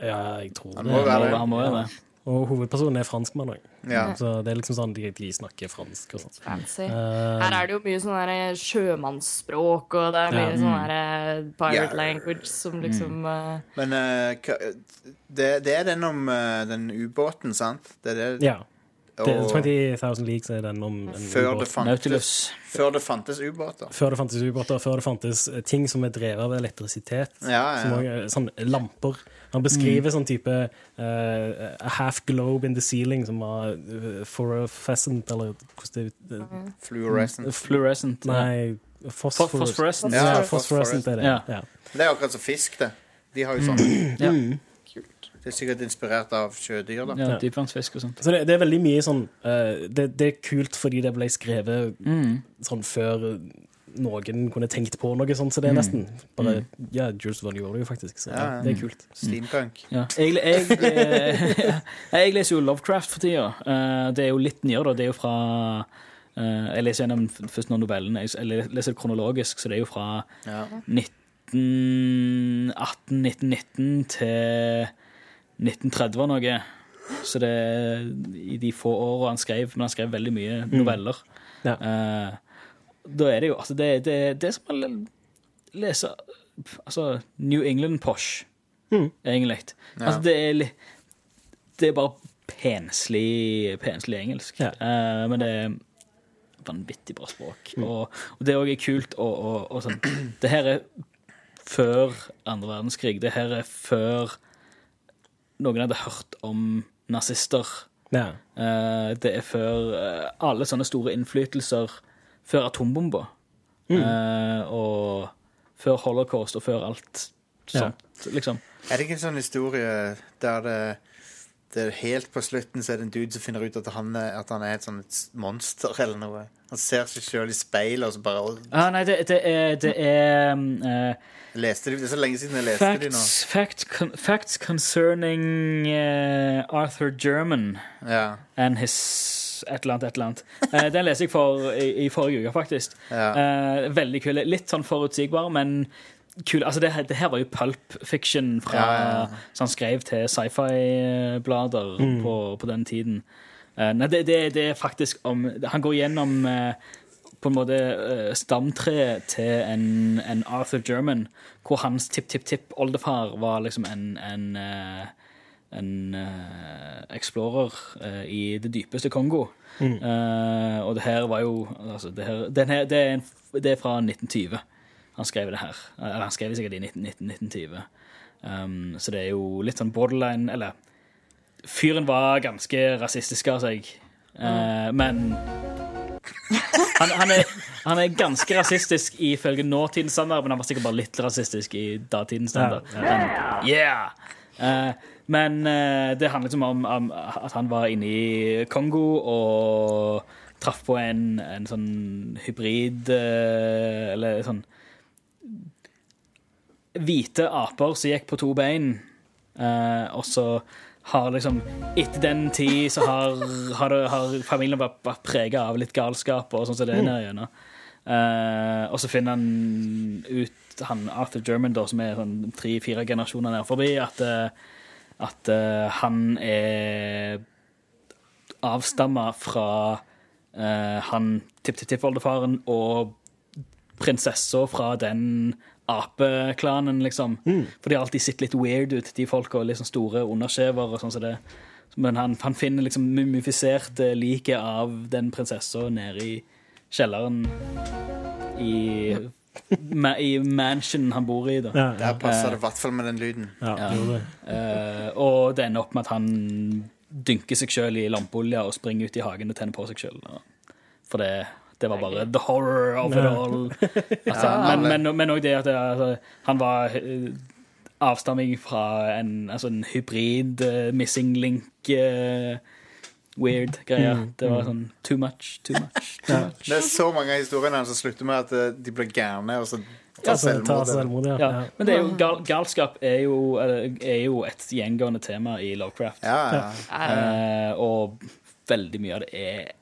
Ja, jeg tror Han det. være det. Han må være det. Og hovedpersonen er franskmann òg. Ja. Så det er liksom sånn de, de snakker fransk og sånn. Fancy. Uh, Her er det jo mye sånn der sjømannsspråk, og det er mye Ja. sånn der pirate yeah. language som liksom uh, Men uh, det, det er den om den ubåten, sant? Det er det, ja. Det, og 20,000 Leagues er den om en før, det fantes, Nautilus. før det fantes ubåter. Før det fantes ubåter, før det fantes eh, ting som er drevet av elektrisitet. Ja, ja. Som sånn lamper. Han beskriver sånn type uh, a half globe in the ceiling som var uh, fluorescent, eller hvordan det uh, Fluorescent. Fluorescent. Nei, fosforescent. Phosphorescent. Ja, fosforescent er det. Ja. Ja. Det er akkurat som fisk, det. De har jo sånn. Ja. Det er sikkert inspirert av sjødyr, da. Ja, dypvannsfisk og sånt. Så det, det er veldig mye sånn uh, det, det er kult fordi det ble skrevet sånn før noen kunne tenkt på noe sånt, så det er nesten bare Ja, Jules Verne gjorde det jo faktisk, så Ja, det er kult. Steampunk. Ja. Jeg, jeg, jeg, jeg leser jo Lovecraft for tida. Eh, Det er jo litt nyere, da. Det er jo fra eh, Jeg leser gjennom først noen novellene. Jeg jeg leser det kronologisk, så det er jo fra 1918-1919 til 1930 og noe. Så det er i de få åra han skrev, men han skrev veldig mye noveller. Ja. Uh, da er det jo Altså, det, det, det er som å le- lese Altså New England posh, egentlig. Altså, det er Det er bare penslig, penslig engelsk. Ja. Uh, men det er vanvittig bra språk. Og, og det òg er kult og, og, og sånn Det her er før andre verdenskrig. Det her er før noen hadde hørt om nazister. Ja. Eh, det er før eh, alle sånne store innflytelser. Før atombomba. Eh, og før holocaust og før alt sånt, liksom. Er det ikke en sånn historie der det er helt på slutten så er det en dude som finner ut at han er, at han er et sånt monster eller noe? Han ser seg sjøl i speilet og så bare Ah, nei, det, det er, det er jeg leste de, Det er så lenge siden jeg leste de nå. facts, facts, con, facts concerning uh, Arthur German. Ja. and his et eller annet, et eller annet. Uh, den leser jeg for, i, i forrige uke, faktisk. Ja. Veldig kul. Litt sånn forutsigbar, men kul. Altså, det, her- det her var jo pulp fiction fra, Ja, ja, som han skrev til sci-fi-blader på, på den tiden. Uh, nei, det, det, det er faktisk om Han går gjennom uh, på en måte uh, stamtreet til en, en Arthur German, hvor hans tipp-tipp-tipp-oldefar var liksom en, en eh, en eh, explorer eh, i det dypeste Kongo. Eh, og det her var jo altså, det, her, den her, det, er en, det er fra 1920 han skrev det her. Eller han skrev sikkert i 19, 1920. Um, så det er jo litt sånn borderline Eller fyren var ganske rasistisk av seg, uh, men han, han, er, han er ganske rasistisk ifølge nåtidens standard, men han var sikkert bare litt rasistisk i datidens standard. Men, yeah! Uh, men uh, det handler liksom om, om at han var inne i Kongo og traff på en, en sånn hybrid eh, Eller sånn Hvite aper som gikk på to bein, eh, og så har liksom Etter den tid så har, har, det, har familien vært, prega av litt galskap og sånn som det er nede gjennom. Eh, og så finner han ut, han Arthur German, da, som er sånn tre-fire generasjoner ned forbi, at, eh, at uh, han er avstamma fra uh, han tipptippoldefaren og prinsessa fra den apeklanen, liksom. For de har alltid sett litt weird ut, de folka. Liksom store underskjever og sånn som det. Men han, han finner liksom mumifiserte liket av den prinsessa nede i kjelleren i, ma, i mansionen han bor i, da. Ja, ja. Der passer det i hvert fall med den lyden. ja, det det. Eh, og det ender opp med at han dynker seg sjøl i lampeolje og springer ut i hagen og tenner på seg sjøl. For det, det var bare the horror of it all. Altså, men, men, men også det at det, altså, han var eh, avstamming fra en, altså en hybrid uh, missing link uh, weird greie. Det var sånn too much, too much, too much. Det er så mange av historiene hans som slutter med at de blir gærne, og så tar ja, selvmord. selvmord, ja. Ja, ja. men det er jo, gal, galskap er jo, er jo et gjengående tema i Lovecraft. Ja, ja. Eh, og veldig mye av det er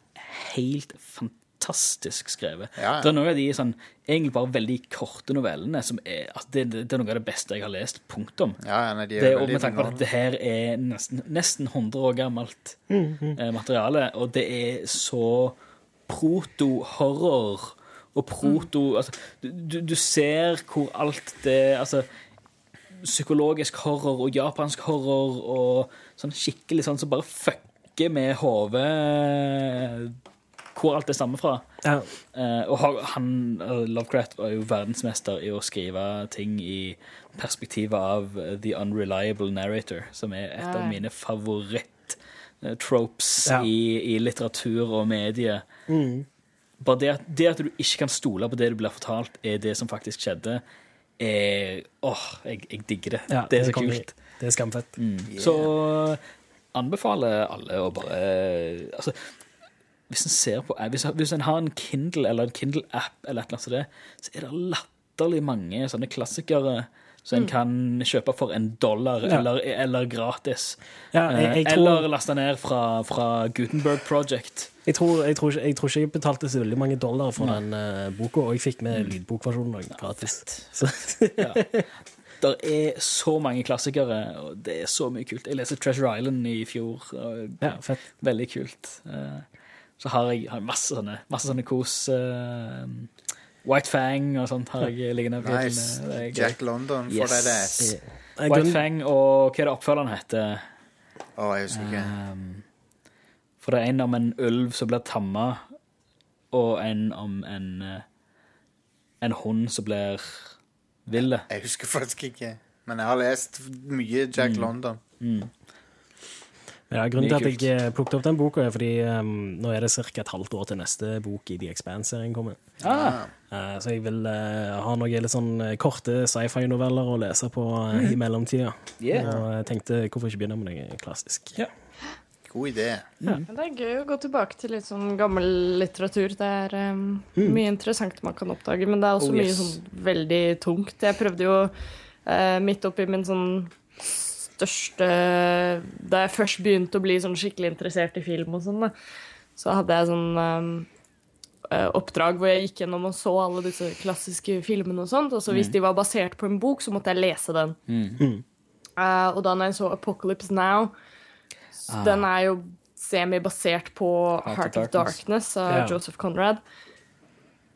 helt fantastisk skrevet. Ja, ja. Det er noen av de sånn, egentlig bare veldig korte novellene som er altså, det, det er noe av det beste jeg har lest. Punktum. ja, ja nei, de Det og med tanke på at det her er nesten, nesten 100 år gammelt eh, materiale, og det er så proto-horror og proto altså, du, du, ser hvor alt det Altså psykologisk horror og japansk horror og sånn skikkelig sånn som bare fucker med hodet hvor alt det stammer fra. Ja. Uh, og ha- han, eh, Lovecraft var jo verdensmester i å skrive ting i perspektivet av eh, The Unreliable Narrator, som er et av mine favoritt-tropes Ja. i, i litteratur og medie. Bare det at, det at du ikke kan stole på det du blir fortalt, er det som faktisk skjedde, er Åh, jeg, jeg digger det. Ja, det er så det kult. Det er skamfett. Så anbefaler alle å bare Altså, hvis en ser på hvis, hvis en har en Kindle eller en Kindle-app, eller et eller annet sånt, så er det latterlig mange sånne klassikere som en kan kjøpe for en dollar Ja. eller, eller gratis. Ja, jeg- jeg Eh, tror- Eller laste ned fra, fra Gutenberg Project. Jeg tror, jeg, tror jeg tror ikke jeg betalte så veldig mange dollar for den uh, boka, og jeg fikk med Mm. lydbokversjonen gratis. Så, Det er så mange klassikere, og det er så mye kult. Jeg leste Treasure Island i fjor. Og ja, fett. Veldig kult. Eh, Så har jeg, har masse sånne, masse sånne kos. Uh, White Fang og sånt har jeg liggende. Nice. Jack London for Yes. deg det. Eh, White grunn- Fang og hva er det oppfølgeren heter? Å, jeg husker ikke. Um, for det er en om en ulv som blir tamma, og en om en eh, en hund som blir ville. Jeg husker faktisk ikke. Men jeg har lest mye Jack Mm. London. Ja, grunnen til at jeg eh, plukket opp den boka, er fordi um, nå er det ca. et halvt år til neste bok i The Expanse-serien kommer. Ah, Uh, så jeg vil uh, ha noen litt sånn korte sci-fi-noveller å lese på uh, i mellomtida. Yeah. Og jeg tenkte hvorfor ikke begynne med noe klassisk. Yeah. God idé. Men det er gøy å gå tilbake til litt sånn gammel litteratur. Det er um, mye interessant man kan oppdage, men det er også Oh, mye sånn veldig tungt. Jeg prøvde jo midt oppi min sånn største Da jeg først begynte å bli sånn skikkelig interessert i film og sånn, så hadde jeg sånn um, eh, oppdrag hvor jeg gikk gjennom og så alle disse klassiske filmene og sånt. Og så hvis de var basert på en bok, så måtte jeg lese den. Eh, og da når jeg så Apocalypse Now så Den er jo semi-basert på Heart, of Darkness, av yeah. Joseph Conrad.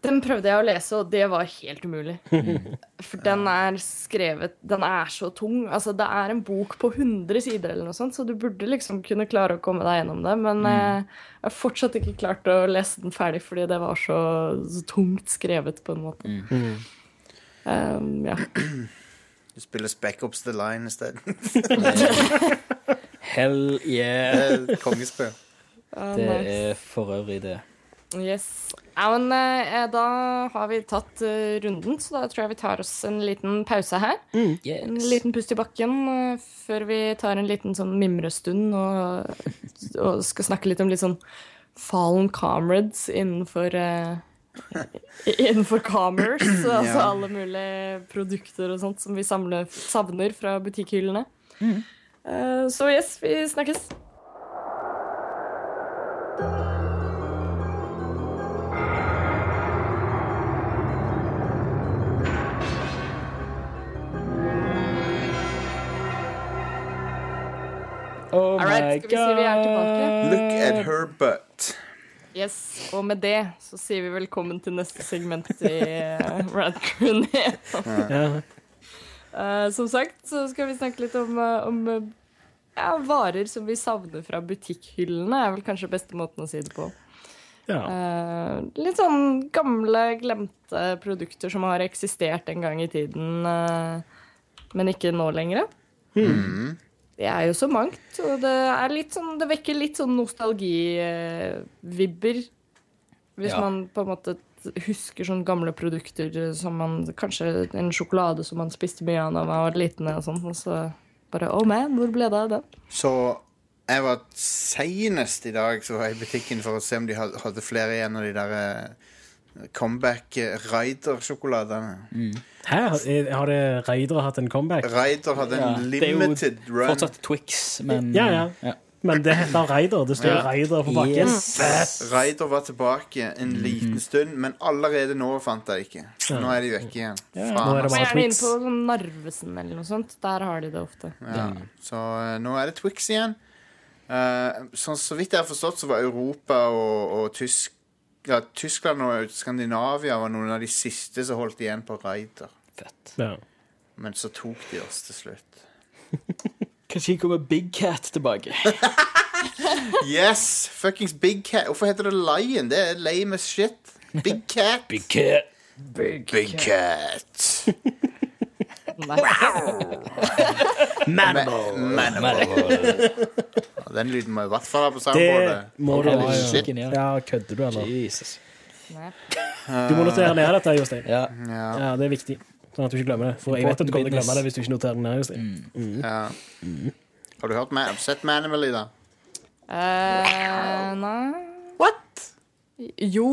Den prøvde jeg å lese, og det var helt umulig. For den er skrevet Den er så tung. Altså, det er en bok på 100 sider, eller noe sånt, så du burde liksom kunne klare å komme deg gjennom det. Men eh, jeg har fortsatt ikke klart å lese den ferdig, fordi det var så, så tungt skrevet, på en måte. Um, ja. Du spiller Spec The Line isteden. Hell yeah. Uh, Det er for øvrig det. Yes. Ja, men eh, da har vi tatt eh, runden, så da tror jeg vi tar oss en liten pause her. En Yes. liten pust i bakken eh, før vi tar en liten sånn mimrestund og, og skal snakke litt om litt sånn fallen comrades innenfor eh, Innenfor commerce, altså alle mulige produkter og sånt som vi samler, savner fra butikkhyllene. Eh, så yes, vi snakkes. Oh All right, skal vi si vi er tilbake? Look at her butt. Yes, Og med det så sier vi velkommen til neste segment i uh, Rad Crew Neo. Ja. Eh, som sagt så skal vi snakke litt om, uh, om eh, ja, varer som vi savner fra butikkhyllene, er vel kanskje beste måten å si det på. Ja. Uh, litt sånn gamle, glemte produkter som har eksistert en gang i tiden, uh, men ikke nå lenger. Det er jo så mangt, og det, er sånn, det vekker litt sånn nostalgivibber. Hvis Ja. man på en måte husker sånne gamle produkter som man Kanskje en sjokolade som man spiste mye av da man var liten, og sånn, og så bare Oh man, hvor ble det av den? Så jeg var senest i dag så var jeg i butikken for å se om de hadde, hadde flere igjen av de der eh, comeback eh, Raider-sjokoladene. Hæ? Har- Har det Raidere hatt en comeback? Raider hadde en Ja, run det er jo run. Fortsatt Twix, men Ja, ja. Men det heter Raider. Det står Ja. Raider på bakken. Yes. Raider var tilbake en liten stund, men allerede nå fant jeg ikke. Nå er de vekke igjen. Nå er det bare Twix. gjerne inn Twix. på sånn Narvesen eller noe sånt. Der har de det ofte. Ja. Så eh, nå er det Twix igjen. Uh, så, så vidt jeg har forstått, så var Europa og, og Tysk, ja, Tyskland og Skandinavia var noen av de siste som holdt igjen på Raider. Fett. Ja. Men så tok de oss til slutt. Kanskje kommer Big Cat tilbake. Yes! Fuckings Big Cat. Hvorfor heter det Lion? Det er lame as shit. Big Cat. Big Cat. Big Cat. Nei. Manable. Ja, Den lyden må i hvert fall ha på Det må du ha. Ja, ja. kødder du, eller? Jesus. Du må notere ned dette, Jostein. Ja. Ja. Ja, det er viktig. Sånn at du ikke glemmer det. For jeg vet at du kommer til å glemme det hvis du ikke noterer det ned. Jostein. Ja. Har du hørt Man sett Manimal, da? Uh, nei What? Jo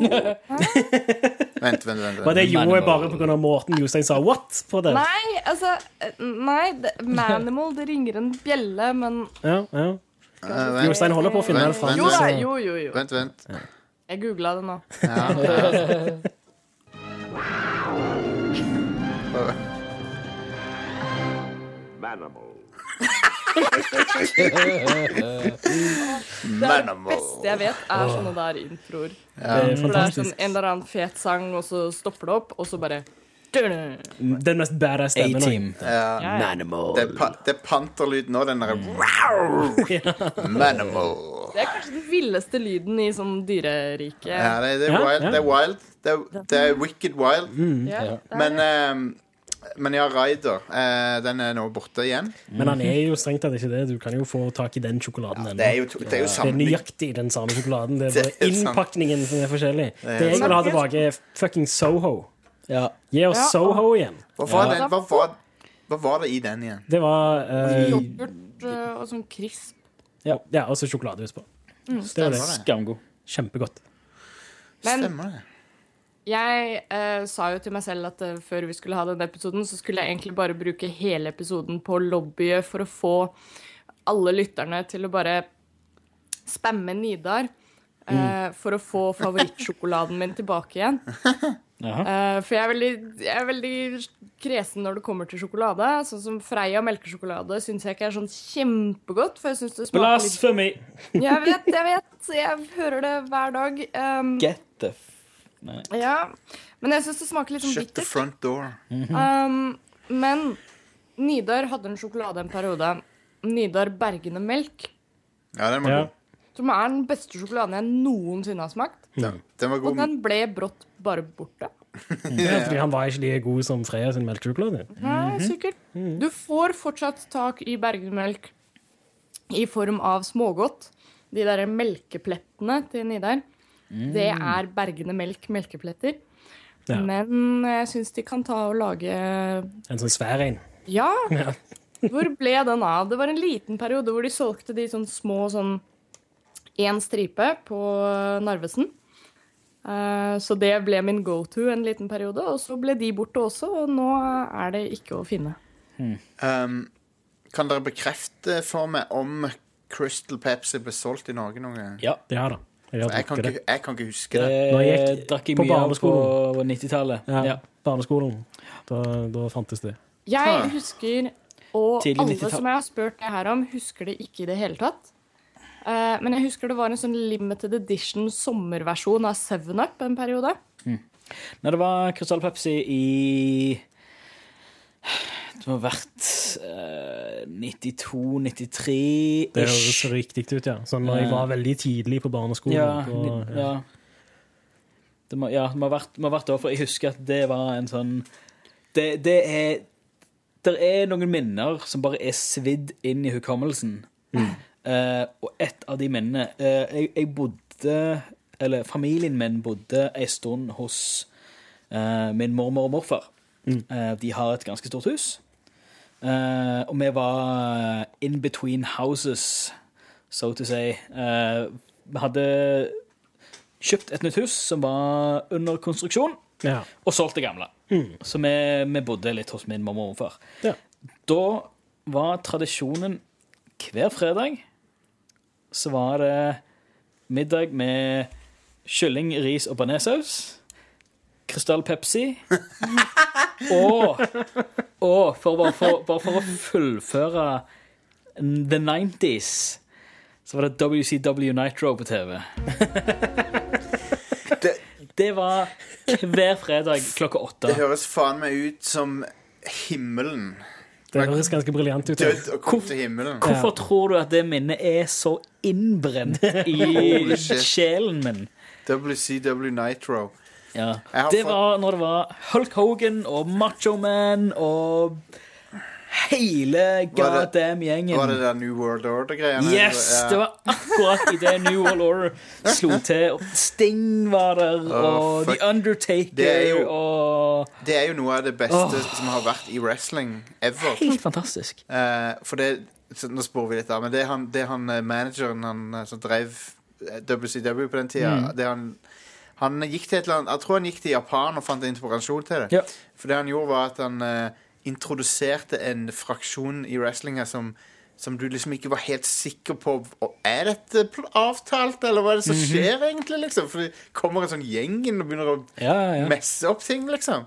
Vent, vent, vent. Var det jo er bare pga. måten Jostein sa 'what' på det? Nei, altså Nei, det, Manimal, det ringer en bjelle, men Ja, ja. Uh. Jostein holder på å finne Vent, det fram. Jo da, jo, jo. jo. Vent, vent. Jeg googla det nå. Ja, ja. Manimal. Beste jeg vet, er sånne der introer. Det er det er sånn en eller annen fet sang, og så stopper det opp, og så bare Den mest badass stemmen. A-team. Ja. Ja, ja. Det er, pa det er panterlyd nå, den derre Manimal. Det er kanskje den villeste lyden i sånn dyreriket. Ja, det, det er Ja, wild. ja. Det er wild. Det er, det er wicked wild. Ja, det er Men, det. Men ja, Raider. eh, den er nå borte igjen. Men han er jo strengt tatt ikke det. Du kan jo få tak i den sjokoladen ennå. Det er jo, det er jo Det er nøyaktig den samme sjokoladen. Det er Det bare er innpakningen som er forskjellig. er Det jeg vil ha tilbake, er fucking Soho. Ja. Gi oss Ja, Soho igjen. Hva var, Ja. den, hva, var, hva var det i den igjen? Det var eh, Yoghurt øh, og sånn krisp. Ja, også sjokoladehus på. Det Mm. det. var det? Skamgod. Kjempegodt. Men Stemmer det? Jeg eh, sa jo til meg selv at eh, før vi skulle ha denne episoden, så skulle jeg egentlig bare bruke hele episoden på lobbyet for å få alle lytterne til å bare spamme Nidar. eh, for å få favorittsjokoladen min tilbake igjen. Eh, for jeg er, veldig, jeg er veldig kresen når det kommer til sjokolade. Sånn som Freia melkesjokolade syns jeg ikke er sånn kjempegodt. For jeg synes det smaker litt Blasfemi! Jeg vet, jeg vet. Jeg hører det hver dag. Um, Get the f... Nei. ja. Men jeg syns det smaker litt sånn Shut the front door. Um, men Nidar hadde en sjokolade en periode. Nidar Bergende Melk. Ja, den var Ja. god. Som er den beste sjokoladen jeg noensinne har smakt. Den, den var Og den ble brått bare borte. Ja, fordi han var ikke like god som Freya sin melkesjokolade. Nei, sikkert. Du får fortsatt tak i bergemelk i form av smågodt. De der melkeplettene til Nidar. Det er bergende Melk melkepletter. Ja. Men jeg syns de kan ta og lage En sånn svær en. Ja! Hvor ble den av? Det var en liten periode hvor de solgte de sånn små sånn én stripe på Narvesen. Eh, Så det ble min go-to en liten periode, og så ble de borte også, og nå er det ikke å finne. Um, kan dere bekrefte for meg om Crystal Pepsi ble solgt i Norge noen gang? Ja. det har Jeg kan, ikke, jeg kan ikke huske det. Når jeg Det gikk drakk jeg på mye av på 90-tallet. Ja, Ja. Barneskolen. Da, da fantes det. Jeg husker, og alle som jeg har spurt det her om, husker det ikke i det hele tatt. Uh, Men jeg husker det var en sånn limited edition sommerversjon av 7-Up en periode. Når det var Krystall Pepsi i Det må ha vært uh, 92-93 Det høres riktig ut, ja. Sånn når jeg var veldig tidlig på barneskolen. Ja, og, ja. Det må, ja, det må ha vært, må ha vært da, for jeg husker at det var en sånn Det, det er Det er noen minner som bare er svidd inn i hukommelsen. Eh, og et av de minnene uh, jeg, jeg bodde Eller familien min bodde ei stund hos eh, min mormor og morfar. Eh, de har et ganske stort hus. Eh, og vi var in between houses, so to say. Uh, vi hadde kjøpt et nytt hus som var under konstruksjon, ja. og solgt det gamle. Så vi, vi bodde litt hos min mormor overfor. Ja. Da var tradisjonen hver fredag så var det middag med kylling, ris og bearnéssaus. Krystall Pepsi. Og, og for, bare, for, bare for å fullføre the 90s, så var det WCW Nitro på TV. Det, Det var hver fredag klokka åtte. det høres faen meg ut som himmelen. Det høres ganske briljant ut. ja. Død og kom til himmelen. Hvorfor tror du at det minnet er så innbrent i sjelen min? WCW Nitro. Ja. Det var når det var Hulk Hogan og Macho Man og hele goddamn gjengen. Var det der New World Order-greiene? Yes! Ja. Det var akkurat i det New World Order slo til. Og Sting var der, og fuck. The Undertaker Det er jo- og Det er jo noe av det beste oh. som har vært i wrestling ever. Helt fantastisk. Uh, for det Nå spår vi litt av, men det er han, det er han eh, manageren han, eh, som drev WCW på den tida Mm. det er han, han gikk til et eller annet Jeg tror han gikk til Japan og fant inspirasjon til det. Ja. For det han gjorde, var at han eh, introduserte en fraksjon i wrestlinga som som du liksom ikke var helt sikker på Er dette avtalt, eller hva er det som Mhm. skjer, egentlig? liksom For det kommer en sånn gjeng inn og begynner å Ja, ja, messe opp ting, liksom.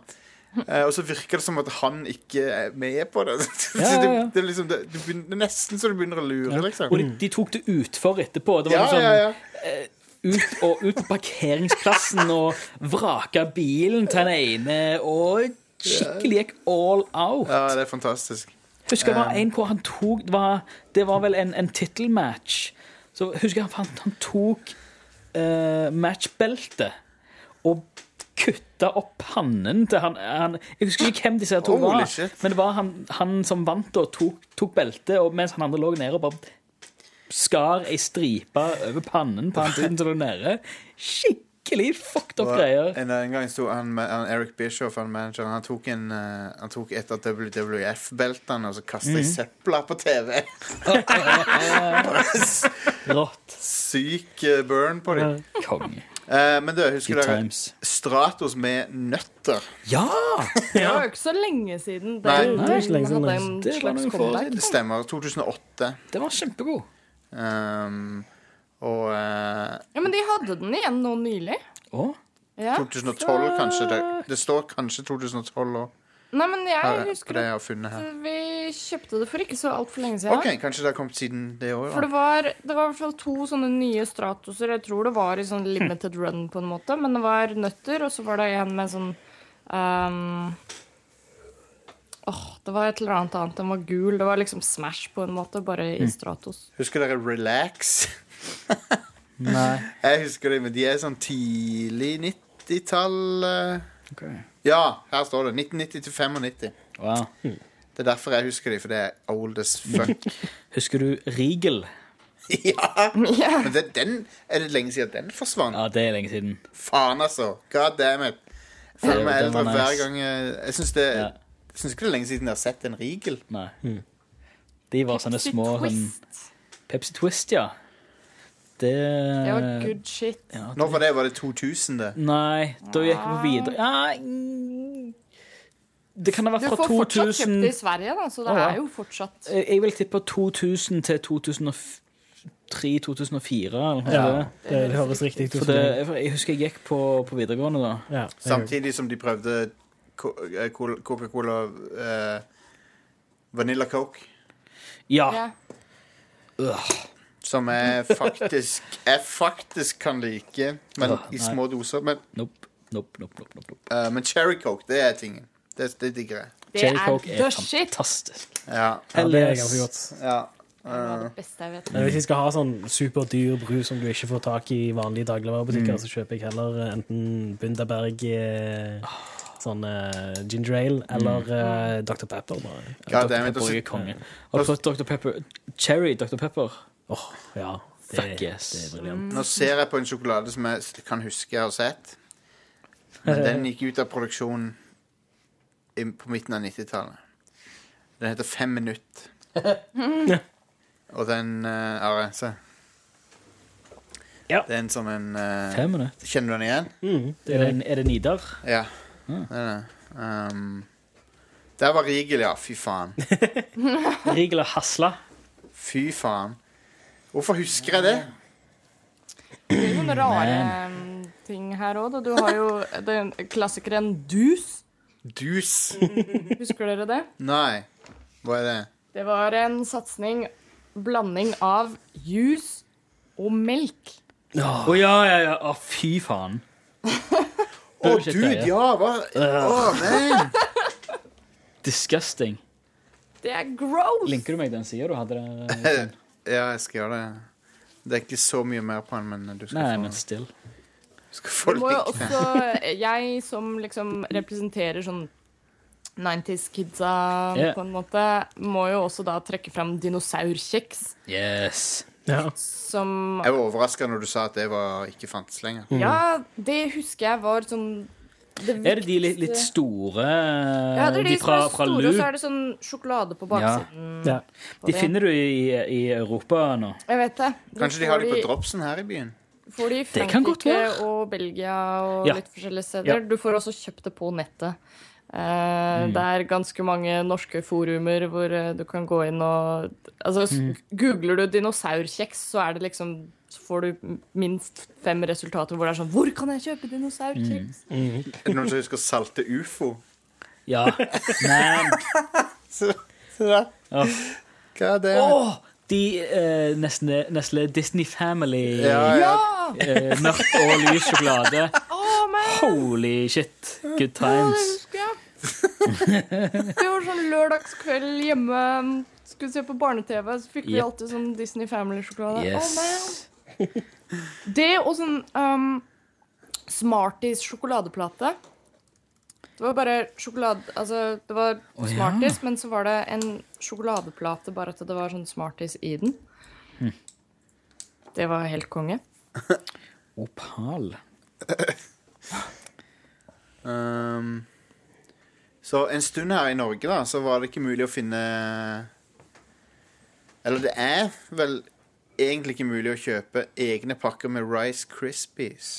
Eh, og så virker det som at han ikke er med på det. Ja, ja, ja. det, er liksom, det, det, begynner, det er nesten så du begynner å lure, liksom. Og de, de tok det utfor etterpå. Det var Ja, liksom ja, ja. Ut og ut på parkeringsplassen og vraka bilen til den ene og skikkelig gikk all out. ja, det er fantastisk. Husker det var en hvor han tok Det var, det var vel en, en tittelmatch. Så husker jeg han, han tok uh, matchbeltet og kutta opp pannen til han, han Jeg husker ikke hvem disse to var, men det var han, han som vant og tok, tok beltet, mens han andre lå nede og bare skar ei stripe over pannen på han siden som lå nede. Skikkelig fucked up greier. En, en gang sto han, med- han Eric Bischoff, han manageren, han tok, en, eh, han tok et av WWF-beltene og så kasta Mhm. i søpla på TV. Rått. Syk eh, burn på dem. Konge. men du, husker Good dere times. Stratos med nøtter? Ja! Det var jo ikke så lenge siden det ikke lenge siden, nei. Det comeback. siden. Det stemmer. 2008. Den var kjempegod. Um, og uh, Ja, Men de hadde den igjen nå nylig. Oh? Ja. 2012, kanskje. Det, det står kanskje 2012 òg. Nei, men jeg her, husker det jeg at vi kjøpte det for ikke så altfor lenge siden. OK, kanskje det har kommet siden det For det var, det var i hvert fall to sånne nye Stratoser. Jeg tror det var i sånn limited run, på en måte. Men det var nøtter, og så var det en med sånn ehm, Åh, det var et eller annet annet. Den var gul. Det var liksom Smash, på en måte, bare i Stratos. Husker dere Relax? Nei. Jeg husker det, men de er sånn tidlig 90-tall Okay. Ja, her står det. 1990 til 95. Wow. Det er derfor jeg husker de, for det er old as fuck. Husker du Rigel? ja! Men det, den er det lenge siden den forsvant. Ja, det er lenge siden. Faen, altså. God damn it. Jeg føler meg eldre hver gang jeg Jeg syns det Ja. Jeg synes ikke det er lenge siden jeg har sett en Rigel. Nei. De var sånne Pepsi små sånn Pepsi Twist, ja. Det Det var good shit. ja, Når var det? Var det 2000? det? Nei, da gikk vi videre ja, mm, Det kan ha vært Du fra får fortsatt kjøpt det i Sverige, da, så det Å, ja. er jo fortsatt Jeg vil tippe 2000 til 2003-2004. eller noe Ja, sånt. det, det høres riktig ut. For det, jeg husker jeg gikk på, på videregående da. Ja, jeg- Samtidig som de prøvde Coca-Cola eh, Vanilla Coke. Ja. ja. Som jeg faktisk Jeg faktisk kan like, men i små doser. Men, Nope, nope, nope, nope, nope, nope. eh, men Cherry Coke, det er tingen. Det, det digger jeg. Det Cherry er Coke er fantastisk. Ja. ja, det er ganske godt. ja. Uh, beste. Men hvis jeg skal ha sånn superdyr brus som du ikke får tak i i vanlige dagligvarebutikker, Mm. så kjøper jeg heller eh, enten Bundaberg eh, sånn uh, ginger ale eller uh, Dr. Pepper. Bare. God Dr. Pepper er. Har du fått Dr. Pepper? Cherry Dr. Pepper? Åh, ja. Det, Fuck yes. det er briljant. Nå ser jeg på en sjokolade som jeg kan huske jeg har sett. Men den gikk ut av produksjon i, på midten av 90-tallet. Den heter Fem minutt. Og den uh, Are, se. Ja. Det er en som en eh, Fem minutter. Kjenner du den igjen? Mm, det Er det, det. er det Nidar? Ja. Det er det. Um, der var Rigel, ja. Fy faen. Rigel og Hasla? Fy faen. Hvorfor husker jeg det? Det er noen rare um, ting her òg. Du har jo den klassikeren Dus. Dus. Husker dere det? Nei. Hva er det? Det var en satsing, blanding av juice og melk. Å ja, ja, ja. Å, fy faen. Å, Bullshit dude, greier. ja! Hva? Å, man! Disgusting. Det er gross! Linker du meg den sida du hadde der? Ja, jeg skal gjøre det. Det er ikke så mye mer på den, men du skal Nei, få, men still. du skal få Du må jo like det. også Jeg som liksom representerer sånn 90s-kidsa Yeah. på en måte, må jo også da trekke fram dinosaurkjeks, Yes. Ja. som Jeg var overraska når du sa at det var ikke fantes lenger. Ja, det husker jeg var sånn det Er det de litt, litt store Ja, det er de, de fra, fra store, og så er det sånn sjokolade på baksiden. Ja. ja. De finner du i, i Europa nå. Jeg vet det. De Kanskje de har de på dropsen her i byen? Får de i Det kan godt Frankrike og Belgia og Ja. litt forskjellige steder. Ja. Du får også kjøpt det på nettet. Eh, Mm. Det er ganske mange norske forumer hvor eh, du kan gå inn og Altså, Mm. googler du dinosaurkjeks, så er det liksom så får du minst fem resultater hvor det er sånn Hvor kan jeg kjøpe dinosaurkjeks? Mm. Er det noen som husker salte ufo? Ja. Men Se der. Ja. Hva er det? Åh, de eh, Nestle, Nestle Disney Family Ja, ja. Ja! eh, Mørk og lys sjokolade. Oh, Holy shit. Good times. jeg. Det var sånn lørdagskveld hjemme. Skulle se på barne-TV, så fikk vi Yep. alltid sånn Disney Family-sjokolade. Yes. Oh, Det og sånn um, Smarties sjokoladeplate. Det var bare sjokolade Altså, det var ja. Smarties, men så var det en sjokoladeplate, bare at det var sånn Smarties i den. Hm. Det var helt konge. Opal. Um, så en stund her i Norge da, så var det ikke mulig å finne Eller det er vel egentlig ikke mulig å kjøpe egne pakker med Rice Krispies.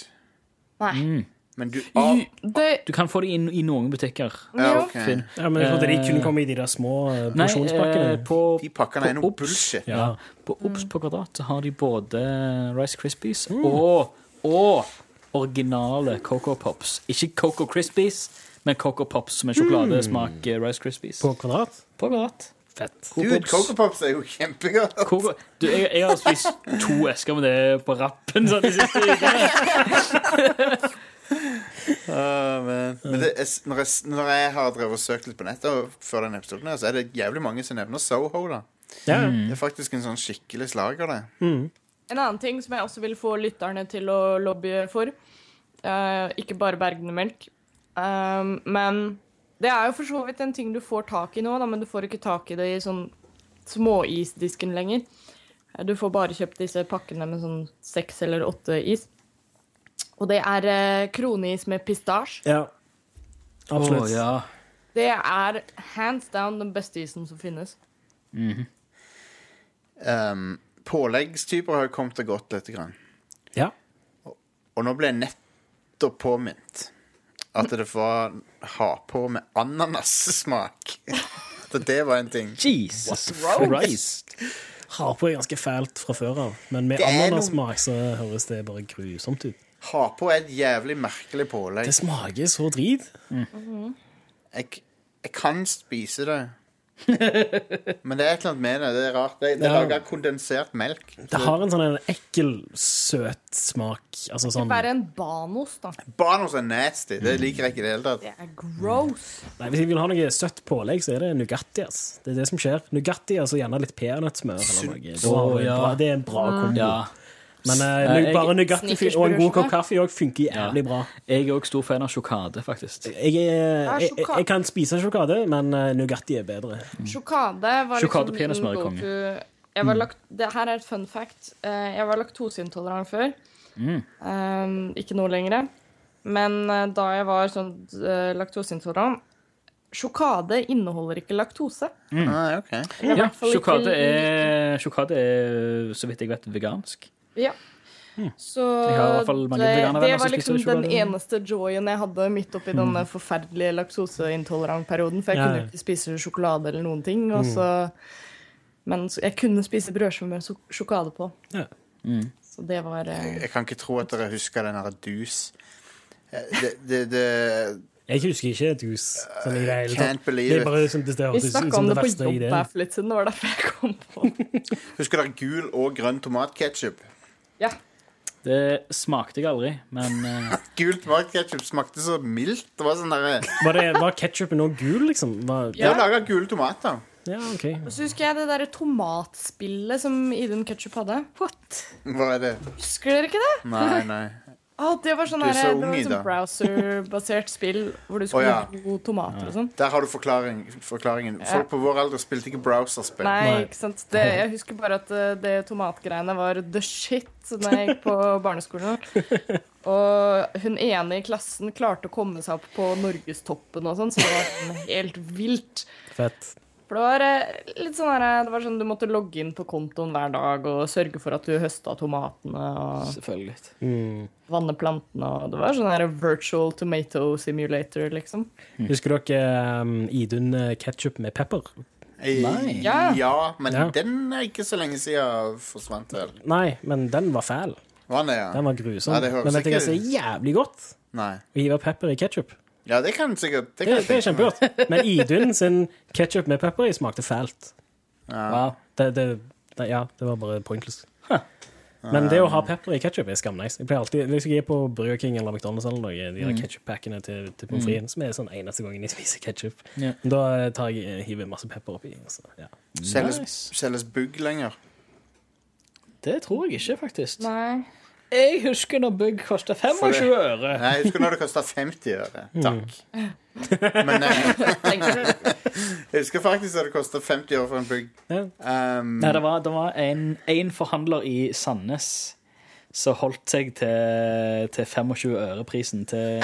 Nei. Men du ah, Det Du kan få det inn i noen butikker. ja, okay. ja, men jeg trodde de kunne komme i de der små porsjonspakkene. Nei, eh, på, De pakkene er noe Obs. bullshit. Ja. På Mm. Obs på Kvadrat så har de både Rice Krispies Mm. og, og originale Coco Pops. Ikke Coco Krispies, men Coco Pops som er sjokoladesmak mm. Rice Krispies. På kvadrat. På Kvadrat. Fett. Dude, Coco Pops er jo kjempegodt. Coco, du, jeg, jeg har spist to esker med det på rappen sånn, de siste ukene. Uh, men men det er, når, jeg, når jeg har drevet og søkt litt på nettet før den episoden her, så er det jævlig mange som nevner Soho. da Ja. Mm. Det er faktisk en sånn skikkelig slager, det. En annen ting som jeg også vil få lytterne til å lobbye for, uh, ikke bare Bergene melk, um, men det er jo for så vidt en ting du får tak i nå, da, men du får ikke tak i det i sånn småisdisken lenger. Eh, Du får bare kjøpt disse pakkene med sånn seks eller åtte is. Og det er eh, kroneis med pistasje. ja. Absolutt. Oh, ja. Det er hands down den beste isen som finnes. Um, påleggstyper har jo kommet og gått lite Grann. Ja. Og nå ble jeg nettopp påminnet at det var ha på med ananassmak. At det var en ting. Jesus Christ. Ha på er ganske fælt fra før av, men med ananassmak så høres det bare grusomt ut. Ha på er et jævlig merkelig pålegg. Det smaker så drit. Jeg, jeg kan spise det. Men det er et eller annet med det. Det er rart. Det, det Ja. lager kondensert melk. Det har en sånn en ekkel, søt smak. Altså sånn Bare en banos, da. Banos er nasty. Det liker jeg ikke i det hele tatt. Det er gross. Nei, Hvis jeg vil ha noe søtt pålegg, så er det Nugatti. ass. Det er det som skjer. Nugatti og så gjerne litt peanøttsmør. eller noe. Da har Å, vi bra- Det er en bra kombo. Ja. Men eh, jeg- bare Nugatti og en god kopp kaffe òg funker jævlig bra. Jeg er òg stor fan av sjokade, faktisk. Jeg, er, jeg, jeg kan spise sjokade, men eh, Nugatti er bedre. Sjokade var liksom min go-to. Jeg var lakt, det her er et fun fact. Eh, Jeg var laktoseintolerant før. Eh, ikke nå lenger. Men eh, da jeg var sånn uh, laktoseintolerant Sjokade inneholder ikke laktose. Ah, okay. Ja, sjokade er, sjokade er, så vidt jeg vet, vegansk. Ja. Så fall mange det, det var liksom den eneste joyen jeg hadde midt oppi denne forferdelige laktoseintolerant-perioden. For jeg Ja, kunne ikke spise sjokolade eller noen ting. Og så, men så, jeg kunne spise brødskive med sjokolade på. Ja. Så det var jeg, Jeg kan ikke tro at dere husker den her dus. Eh, Det, det, det Jeg husker ikke dus sånn i det hele tatt. Can't believe Det it. er bare det, det Vi snakka om det på jobb her for litt siden. Det var derfor jeg kom på Husker dere gul og grønn tomatketchup? Ja. Det smakte jeg aldri, men eh, Gul tomatketchup smakte så mildt. Det var sånn der, Var, det, var ketchupen nå gul, liksom? Var, Det har laga gule tomater. ja, OK. Og så husker jeg det derre tomatspillet som Idun Ketchup hadde. Hva er det? Husker dere ikke det? Nei, nei. Å, det var sånn sånn browser-basert spill hvor du skulle oh, ja. gro tomater og sånn. Der har du forklaring, forklaringen. Folk på vår alder spilte ikke browserspill. Nei, ikke sant. Det, jeg husker bare at eh, det tomatgreiene var the shit da jeg gikk på barneskolen. Og hun ene i klassen klarte å komme seg opp på norgestoppen og sånn, så det var helt vilt. Fett. For det var eh, litt sånn her, det var sånn du måtte logge inn på kontoen hver dag og sørge for at du høsta tomatene og Selvfølgelig. vanne plantene og Det var sånn her virtual tomato simulator, liksom. Husker dere um, Idun ketsjup ketchup med pepper? Nei. Ja. Ja, men Ja. den er ikke så lenge siden forsvant vel. Nei, men den var fæl. Var den det, ja? Den var grusom. Men vet tenker ikke- er jævlig godt? Nei. Å hive pepper i ketsjup. Ja, det kan sikkert Det, Det, kan det er jeg kjempegodt. Men Idun sin ketsjup med pepper i smakte fælt. Wow. Det, det, det, ja, det var bare pointless. Men det å ha pepper i ketsjup er skamnice. Jeg pleier alltid, Hvis jeg er på Burger King eller McDonald's, eller noe, de mm. ketchup packene til, til pommes fritesen, som er sånn eneste gangen jeg spiser ketsjup, yeah. da tar jeg hiver masse pepper oppi. Så, ja. Selges, Nice. selges bugg lenger? Det tror jeg ikke, faktisk. Nei. Jeg husker når bygg kosta 25 øre. Nei, jeg husker når det kosta 50 øre. Takk. Men eh, jeg husker faktisk at det kosta 50 øre for en bygg. Um, Nei, det var, det var en, en forhandler i Sandnes som holdt seg til, til 25 øre-prisen til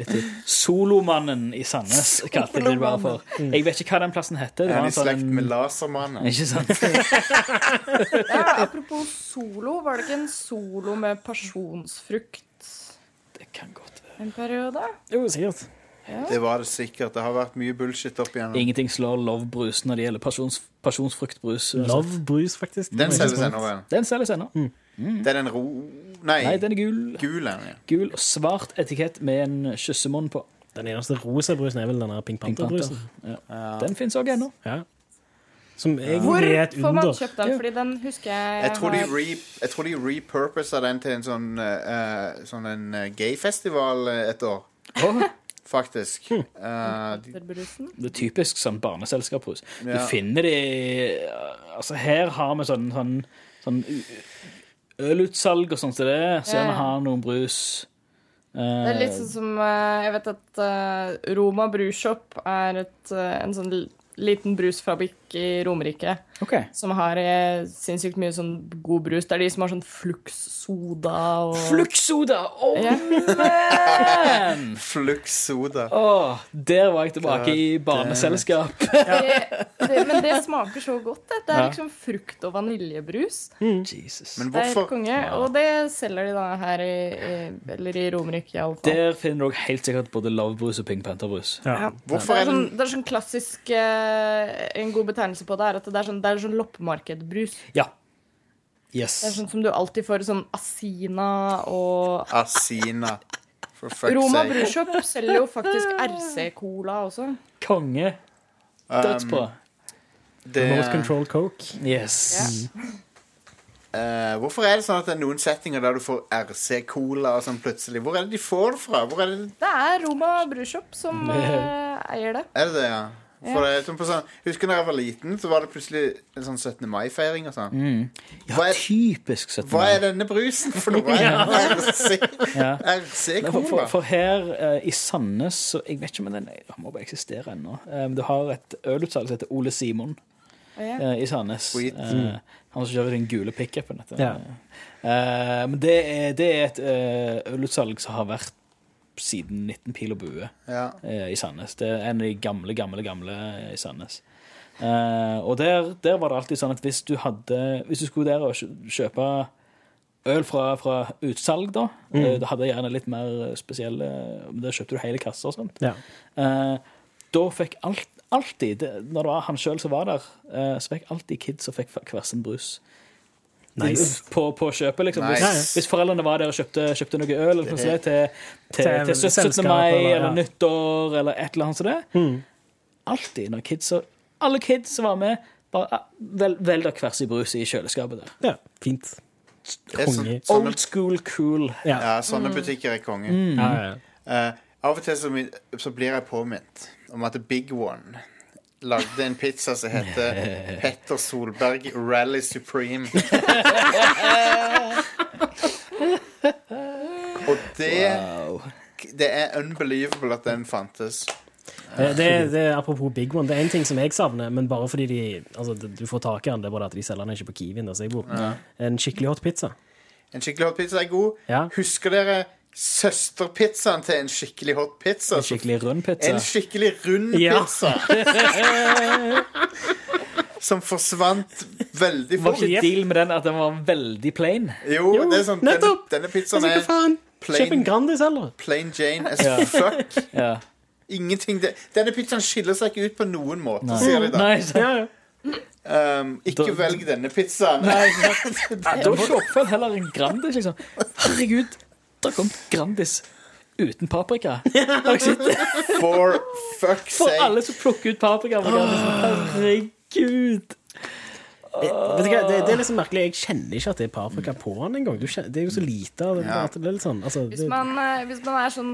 litt Solomannen i Sandnes, kalte de det bare for. Jeg vet ikke hva den plassen heter. Det er var han i slekt sånn med Lasermannen? Ikke sant? Ja, apropos solo, var det ikke en solo med pasjonsfrukt Det kan godt være. en periode? Jo, sikkert. Det var det sikkert. Det har vært mye bullshit opp igjennom. Ingenting slår Love Brus når det gjelder pasjons, pasjonsfruktbrus. Love brus, faktisk. Den selges ennå? Den selges ennå. Det er den ro... Nei, Nei, den er gul. gul er den, ja. Gul og svart etikett med en kyssemunn på. Den eneste rosa brusen er vel den der Pink Pink Panther. Panther-brusen. Ja. Den fins òg ennå. Ja. Som Hvor egentlig er et får man under. kjøpt den? Fordi den husker jeg Jeg tror de, har- re, jeg tror de repurposa den til en sånn, eh, sånn en eh, gayfestival eh, et år. Faktisk. Hm. Eh, de, Brusen. Det er typisk sånn barneselskapsbrus. Du Ja. finner de Altså, her har vi sånn, sånn, sånn u- ølutsalg og sånt til det. Så gjerne har noen brus. Det er litt sånn som eh, Jeg vet at eh, Roma Brushop er et, eh, en sånn liten brusfabrikk i Romerike okay. som har eh, sinnssykt mye sånn god brus. Det er de som har sånn Flux-soda og Fluktsoda! Oh, Ja. man! Flux Soda. Åh, der var jeg tilbake i barneselskap. det, det, Men det smaker så godt. Det, det er liksom frukt og vaniljebrus. Jesus. Men Det er konge. Og det selger de da her i, i Eller i Romerike, iallfall. Der finner du også helt sikkert både Love-brus og Pink Panther-brus. Ja. Hvorfor Det er, sånn, det er sånn klassisk eh, En god betegnelse på det er at det er sånn, det er sånn loppemarkedbrus. Ja. Det er sånn som du alltid får sånn Asina og Asina? For fuck's Roma. Brushop selger jo faktisk RC-cola også. Konge. Dødsbra. Det, North Control Coke. Yes. eh, hvorfor er det sånn at det er noen settinger der du får RC-cola og sånn plutselig? Hvor er det de får det fra? Hvor er det, Det er Roma Brushop som uh, eier det. er det det, ja? For det er sånn på sånn, husker da jeg var liten, så var det plutselig en sånn 17. mai-feiring og sånn. Ja, Hva er- typisk 17. Hva er denne brusen for noe? Ja. For, RC-cola? for, for her eh, i Sandnes så Jeg vet ikke om den den må bare eksistere ennå. Um, du har et ølutsalg som heter Ole Simon Ja. eh, i Sandnes. Sweet. Eh, han som kjører den gule pickupen. dette. Ja. Eh, men det er, det er et eh, ølutsalg som har vært siden 19 pil og bue Ja. eh, i Sandnes. Det er en av de gamle, gamle, gamle i Sandnes. Eh, og der, der var det alltid sånn at hvis du hadde Hvis du skulle der og kjøpe øl fra, fra utsalg, da eh, Da hadde jeg gjerne litt mer spesielle Da kjøpte du hele kasser og sånt. Ja. Eh, da fikk alt, alltid, det, når det var han sjøl som var der, eh, så fikk alltid kids og fikk hver sin brus. Nice. På, på kjøpet, liksom. Nice. Hvis, hvis foreldrene var der og kjøpte, kjøpte noe øl eller noe sånt til, til, Til til 17. mai eller- eller ja. nyttår eller et eller annet sånt. det. Alltid når kids Alle kids som var med, bare vel, vel, velg dere hver sin brus i kjøleskapet der. ja. Fint. Sånn, Konge. Old school cool. Ja. ja, sånne butikker er konge. Ja, ja. Uh, av og til så, så blir jeg påminnet om at Big One lagde en pizza som heter Petter Solberg Rally Supreme. og det, Wow. det er unbelievable at den fantes. Det, det, det er Apropos Big One, det er en ting som jeg savner, men bare fordi de altså, du får tak i den, det er bare at de selger den ikke på Kiwien. der jeg bor. En skikkelig hot pizza. En skikkelig hot pizza er god. Ja. Husker dere søsterpizzaen til en skikkelig hot pizza? En skikkelig rund pizza. En skikkelig rund Ja. pizza. Som forsvant veldig Var fort. ikke deal med den at den var veldig plain? Jo, det er sånn, denne, nettopp. denne pizzaen Altså, er faen? Kjøp en plain, Grandis, eller? plain Jane as fuck. Ja. Ingenting det, Denne pizzaen skiller seg ikke ut på noen måte, sier de da. Nei, så, Ja, ja. Um, ikke Da- velg denne pizzaen. da kjøper vel heller en Grandis, liksom. Herregud, det kom Grandis uten paprika. Det? For fuck's sake. For alle som plukker ut paprika. Herregud. Vet du hva, det, det er liksom merkelig. Jeg kjenner ikke at det er paprika på den engang. Du Det er jo så lite. av Ja. det litt sånn altså, Hvis man, eh, hvis man er sånn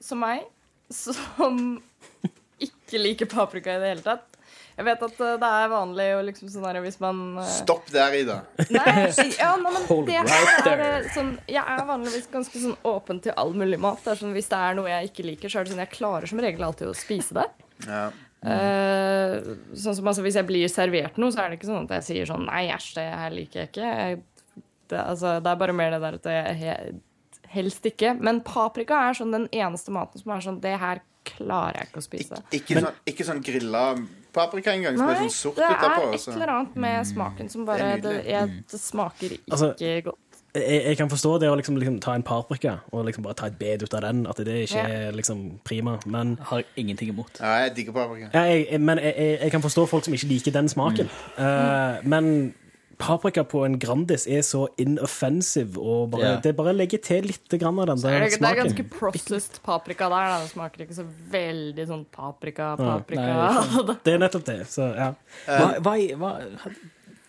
som meg, som ikke liker paprika i det hele tatt Jeg vet at eh, det er vanlig å liksom sånn her hvis man eh, Stopp der, Ida. Nei, ja, nei, men Hold det er sånn Jeg er vanligvis ganske sånn åpen til all mulig mat. Det er sånn, hvis det er noe jeg ikke liker, så er det sånn jeg klarer som regel alltid å spise det. Ja. Eh, sånn som altså Hvis jeg blir servert noe, så er det ikke sånn at jeg sier sånn Nei, æsj, det her liker jeg ikke. Jeg, det, altså, det er bare mer det der at jeg, jeg helst ikke. Men paprika er sånn den eneste maten som er sånn Det her klarer jeg ikke å spise. Ik ikke, sånn, ikke sånn grilla paprika engang, som er Nei, sånn sort det er utapå. et altså. eller annet med smaken som bare Det er Det, jeg, det smaker ikke Altså, godt. jeg, jeg kan forstå det å liksom, liksom ta en paprika og liksom bare ta et bed ut av den. At det ikke er liksom prima. Men, Har jeg ingenting imot. Ja, jeg digger paprika. ja, jeg, jeg- men jeg, jeg, jeg kan forstå folk som ikke liker den smaken. Eh, men paprika på en Grandis er så inoffensive, og bare, yeah. det bare legger til litt grann av den Det smaken. det er ganske processed paprika der. Da. Det smaker ikke så veldig sånn paprika, Ja. paprika. Det er nettopp det. Så, ja. Hva, hva, hva,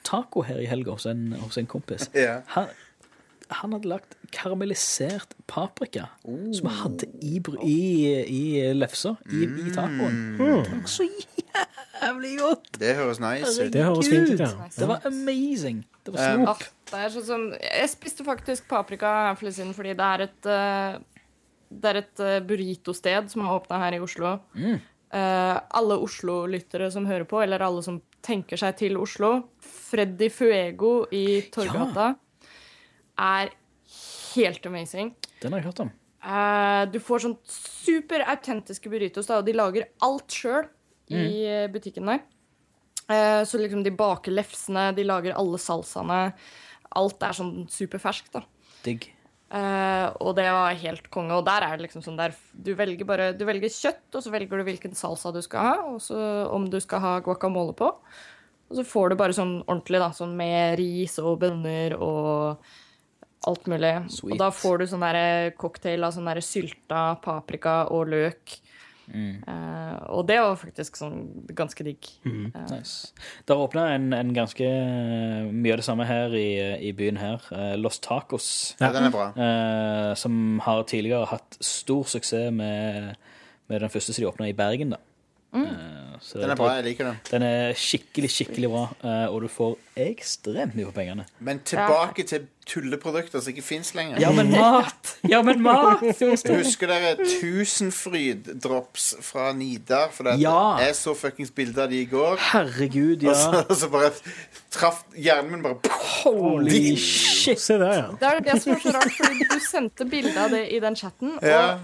taco her i helga hos, en- hos en kompis. Yeah. Han, han hadde lagt karamellisert paprika som vi hadde i, i, i lefsa, i, i tacoen. Var så jævlig godt! Det høres nice ut. Det høres fint ut, ja. Det var amazing. Det var Um, Ah, snop. det er sånn som Jeg spiste faktisk paprika for litt siden fordi det er et eh, Det er et uh, burrito-sted som har åpna her i Oslo. Mm. Uh, alle Oslo-lyttere som hører på, eller alle som tenker seg til Oslo Freddy Fuego i Torgata er helt amazing. Den har jeg hørt om. Uh, du får sånn superautentiske burritos, da, og de lager alt sjøl i eh, butikken der. Uh, så liksom de baker lefsene, de lager alle salsaene. Alt er sånn superferskt, da. Digg. Uh, og det var helt konge. Og der er det liksom sånn der Du velger bare Du velger kjøtt, og så velger du hvilken salsa du skal ha, og så om du skal ha guacamole på. Og så får du bare sånn ordentlig, da, sånn med ris og bønner og alt mulig. Sweet. Og da får du sånn cocktail av sånn sylta paprika og løk. Eh, og det var faktisk sånn ganske digg. Nice. Det har åpna en, en ganske mye av det samme her i, i byen her. Uh, Los Tacos. Ja, den er bra. eh, som har tidligere hatt stor suksess med, med den første som de åpna i Bergen. da. Eh, så Den er bra, jeg liker den. Den er skikkelig, skikkelig bra, eh, og du får ekstremt mye for pengene. Men tilbake til tulleprodukter som ikke fins lenger. Ja, men mat! Ja, men mat! Husker dere Tusenfryd-drops fra Nidar? For det Ja. jeg så fuckings bilde av de i går. Herregud, Og ja. så, og så bare traff hjernen min bare Holy shit! Se der, ja. Det er det som er så rart, fordi du sendte bilde av det i den chatten. Og Ja.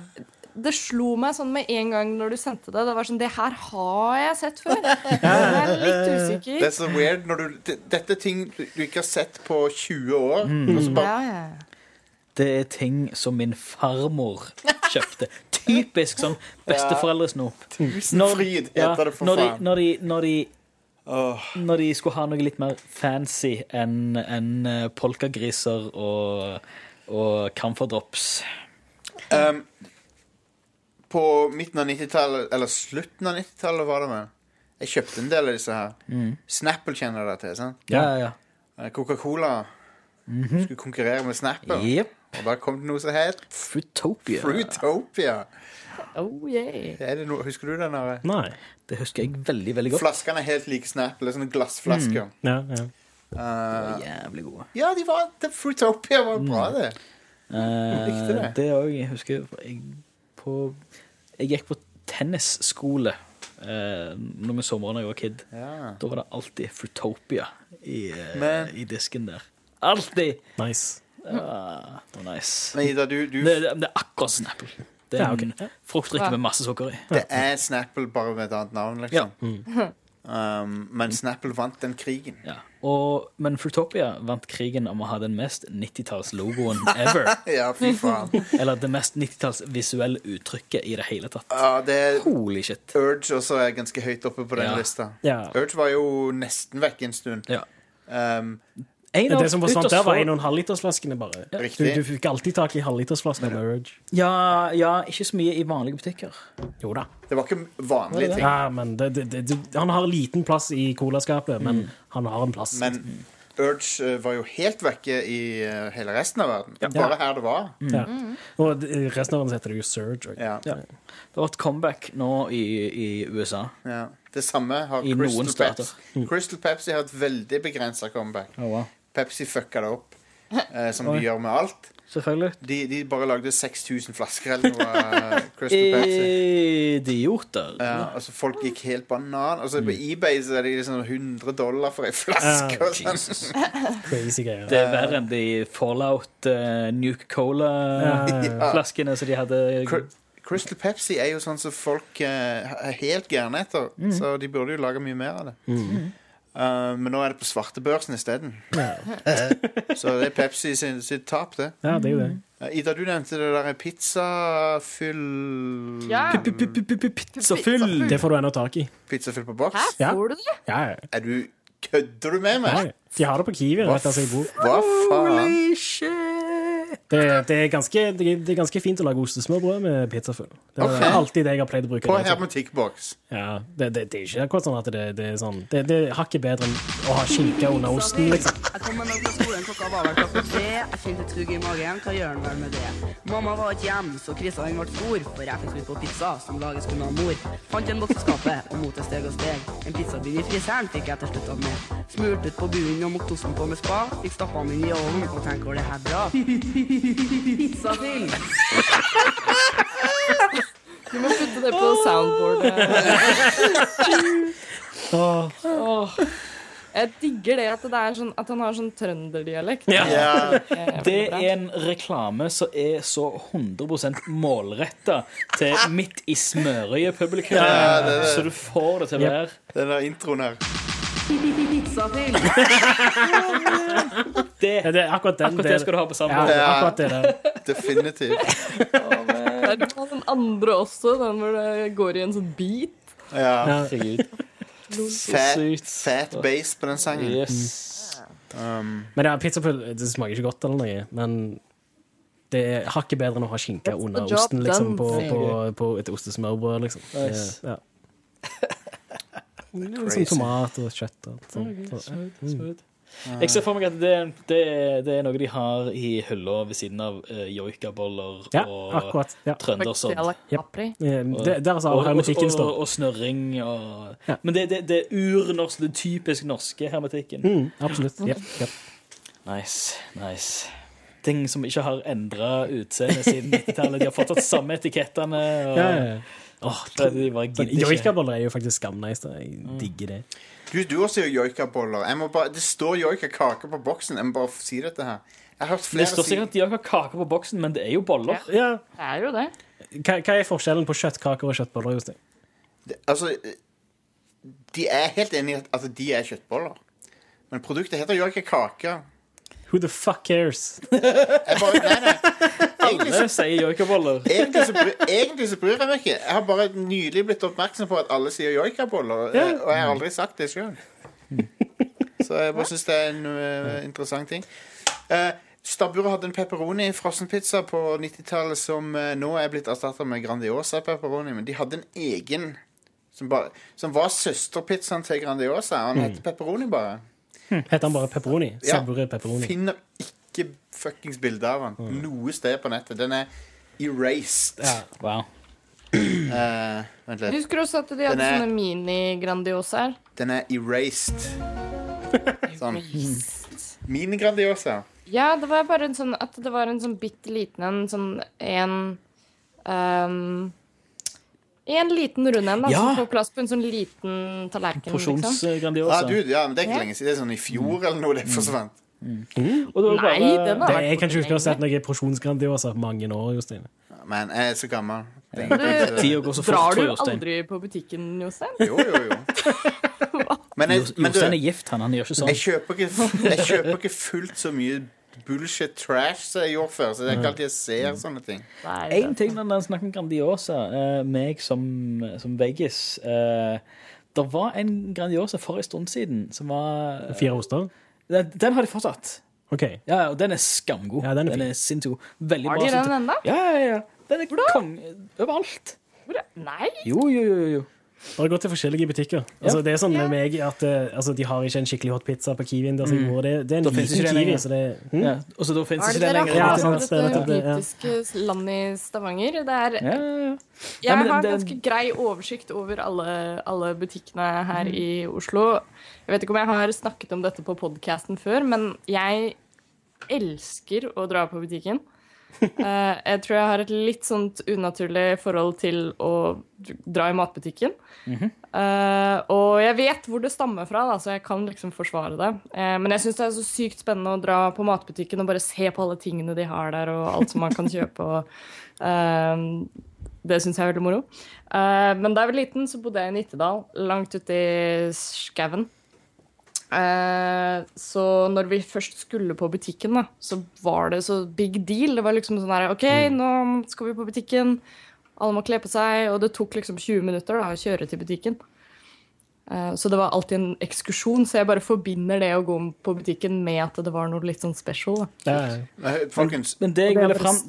Det slo meg sånn med en gang når du sendte det. Det var sånn Det her har jeg sett før. Jeg er litt Det er så weird når du Dette er ting du ikke har sett på 20 år. Og så bare Ja, ja. Det er ting som min farmor kjøpte. Typisk sånn besteforeldresnop. Tusenfryd heter det, for når de, når, de, når, de, når de skulle ha noe litt mer fancy enn enn, eh, polkagriser og, og camferdrops. Um, på midten av 90-tallet, eller slutten av 90-tallet, var det vel. Jeg kjøpte en del av disse her. Snapple kjenner dere til. sant? Ja, ja, ja. Eh, Coca-Cola skulle konkurrere med Snapple. Yep. Og da kom det noe som het Fruitopia. Fruitopia. Oh, yeah. Er det noe, husker du den? Her? Nei. Det husker jeg veldig, veldig godt. Flaskene er helt like Snapple. Det er sånne glassflasker. Ja, ja. Eh, Jævlig gode. ja, de var, det, Fruitopia var bra, det. Jeg likte det. det òg. Jeg husker jeg, på, jeg gikk på tennisskole eh, noen somre da jeg var kid. Ja. Da var det alltid Fruitopia i, eh, Men- i disken der. Alltid! Nice. Ja, det var nice. Men Ida, du, du Det, det, det er akkurat Snapple. Det er Ja, ok. en fruktdrikke med masse sukker i. Det er Snapple bare med et annet navn, liksom. Mm. Um, men Snapple vant den krigen. Ja. Og, men Fruitopia vant krigen om å ha den mest 90-talls-logoen ever. Ja, fy faen. Eller det mest 90-talls-visuelle uttrykket i det hele tatt. Ja, det er Holy shit. Urge også er ganske høyt oppe på den Ja. lista. Ja. Urge var jo nesten vekk en stund. Ja. Um, En av Det som forsvant ytterst der, var få- 1,5-litersflaskene, bare. Du, du fikk alltid tak i halvlitersflasker. Ja, ja, ikke så mye i vanlige butikker. Jo da. det var ikke vanlige ting. Ja, men det, det, det, han har liten plass i colaskapet, men han har en plass. Men Urge eh, var jo helt vekke i eh, hele resten av verden. Bare her det var. ja. Og resten av verden heter det jo Surge. Ja. Ja. Det var et comeback nå i, i USA. Ja. Det samme har I Crystal. Pepsi. Crystal Pepsi har et veldig begrensa comeback. Oh, wow. Pepsi fucka det opp, eh, som de gjør med alt. Selvfølgelig. De, de bare lagde 6000 flasker eller noe av Crystal Pepsi. Idioter. Ja, altså Folk gikk helt banan. Altså På eBay så er det liksom 100 dollar for ei flaske. Ah, og sånn. Crazy greier. Det er verre enn de Fallout uh, Nuke Cola-flaskene som de hadde Cr- Crystal Pepsi er jo sånn som folk eh, er helt gærne etter. Så de burde jo lage mye mer av det. Uh, men nå er det på svartebørsen isteden. så det er Pepsi sin, sitt tap, det. Ja, det er jo det. Uh, Ida, du nevnte det der pizzafyll Ja. Pizzafyll! Det får du ennå tak i. Pizzafyll på boks? Hæ, får du det? Ja, ja. Er du Kødder du med meg? ja. De har det på Kiwi rett og slett jeg bor. Hva faen? Holy shit! Det, det, er ganske, det, er- det er ganske fint å lage ostesmørbrød med pizzafull. Det er okay. alltid det jeg har pleid å bruke. På hermetikkboks. Ja, det, det, det er ikke akkurat sånn at det, det er sånn Det, det er hakket bedre enn å ha skinke under osten, liksom. Jeg kom meg fra skolen, klokka var vel klokka tre. Jeg kjente sug i magen, hva gjør en vel med det? Mamma var ikke hjemme, så krisa den ble stor, for jeg fikk slutt på pizza, som lages kun av mor. Fant en boks i skapet, og mot et steg og steg. En pizzabunn i friseren fikk jeg til slutt av med. Smurt ut på bunnen og mokte osten på med spa. Fikk stappa den inn i ovnen, og tenkte hvor det her bra? Pizzafyll! Du må putte det på soundboardet. Åh, Jeg digger det at, det er sånn, at han har sånn trønderdialekt. Ja. Ja, Eh, Det er en reklame som er så 100% målretta til midt i smørøyet-publikum. Ja, det det. Så du får det til å være den der introen her. Pizzafyll! det. Ja, det er akkurat den. Akkurat det skal du ha på Ja, sammen. det er akkurat det der. Definitivt. Det er den andre også, den hvor det går i en sånn beat. Ja. Ja. Fat, fat bass på den sangen. Yes. Um, Men ja, pizzapull det smaker ikke godt, eller noe. Men det er hakket bedre enn å ha skinke under job osten liksom, på, på, på et ostesmørbrød. Liksom. Nice. ja. Crazy. Som tomat og kjøtt og sånt. Så, Smooth, smooth. Jeg ser for meg at det, det, det er noe de har i hylla ved siden av uh, joikaboller ja, og akkurat. Ja. trøndersodd. Yep. Capri. Eh, Det, der altså Og, og, hermetikken og, står. og snørring og Ja. Men det, det, det er urnorsk, det typisk norske hermetikken. Mm, absolutt. Yep, yep. Nice, nice. Ting som ikke har endra utseende siden 90-tallet. De har fortsatt samme etikettene. Og, Ja, ja, ja. Åh, det, de bare gidder ikke. Joikaboller er jo faktisk skamnice. Jeg digger det. Du, du også sier joikaboller. Jeg må bare- Det står joikakake på boksen. Jeg må bare si dette her. Jeg har hørt Det står si sikkert at de har kake på boksen, men det er jo boller. Ja, Det er jo det. hva, hva er forskjellen på kjøttkaker og kjøttboller? Jostein? Altså, de er helt enig i at altså, de er kjøttboller. Men produktet heter joikakake. Who the fuck cares? Jeg bare, nei, nei. Egentlig så Alle sier joikaboller. Egentlig så, bry, egentlig så bryr jeg meg ikke. Jeg har bare nylig blitt oppmerksom på at alle sier joikaboller, eh, og jeg har aldri sagt det sjøl. Så jeg bare syns det er en eh, interessant ting. Uh, Stabburet hadde en pepperoni frossenpizza på 90-tallet som eh, nå er blitt erstatta med Grandiosa pepperoni, men de hadde en egen som, bare, som var søsterpizzaen til Grandiosa. Og den het pepperoni bare. Heter han bare pepperoni? Ja. Pepperoni. Finner ikke fuckings bilde av den noe sted på nettet. Den er erased. Ja. Wow. Uh, vent litt. Husker du også at de hadde er- sånne mini-Grandiosaer? Den er erased. Sånn. Mini-Grandiosa. Ja, det var bare en sånn at det var en sånn bitte liten en, sånn en ehm, En liten rund en, Ja. som får plass på en sånn liten tallerken. Liksom. Porsjonsgrandiosa. Ja, du, ja, men det er ikke lenge siden. Det er sånn i fjor eller noe det forsvant. Og det var Nei, bare- den har Det, er jeg kan ikke huske å ha sett noe porsjonsgrandiosa på mange år, Jostein. Men jeg er så gammel. Ikke- Tida går så fort, Drar tror du jeg, Jostein. aldri på butikken, Jostein? Jo, jo, jo. Men jeg, men du, Jostein er gift, han. Han gjør ikke sånn. jeg kjøper ikke, jeg kjøper ikke fullt så mye bullshit trash som jeg gjorde før. Så det er ikke alltid jeg ser sånne ting. Én En ting når den snakker om Grandiosa, eh, meg som, som veggis eh, Det var en Grandiosa for en stund siden som var Fire oster? Den, den har de fortsatt. OK. Ja, og den er skamgod. Ja, den er fin. sinnssykt god. Veldig Har bra. de den ennå? Ja, ja, ja. Den er kong overalt. Hvor er- Nei! Jo, jo, jo. jo. Bare gå til forskjellige butikker. Altså, det er sånn med meg at eh, altså, De har ikke en skikkelig hot pizza på Kiwien. Der, så det, det er en Da liten det Kiwi, lenger. så det hm? Ja. Og så da finnes Har ikke det lenger. Ja, sant, det er dette det, ja. britiske landet i Stavanger? Det er Ja, ja, ja. Jeg har det- ganske grei oversikt over alle, alle butikkene her i Oslo. Jeg vet ikke om jeg har snakket om dette på podkasten før, men jeg elsker å dra på butikken. Eh, jeg tror jeg har et litt sånt unaturlig forhold til å dra i matbutikken. Eh, og jeg vet hvor det stammer fra, da, så jeg kan liksom forsvare det. Uh, men jeg syns det er så sykt spennende å dra på matbutikken og bare se på alle tingene de har der, og alt som man kan kjøpe. Og, uh, det syns jeg er veldig moro. Men da jeg var liten, så bodde jeg i Nittedal, langt ute i skauen. Eh, så når vi først skulle på butikken, da, så var det så big deal. Det var liksom sånn her OK, nå skal vi på butikken. Alle må kle på seg. Og det tok liksom 20 minutter da, å kjøre til butikken. Eh, så det var alltid en ekskursjon. Så jeg bare forbinder det å gå på butikken med at det var noe litt sånn special. Da. Ja, Men, Folkens, Men det jeg Det er ville fram.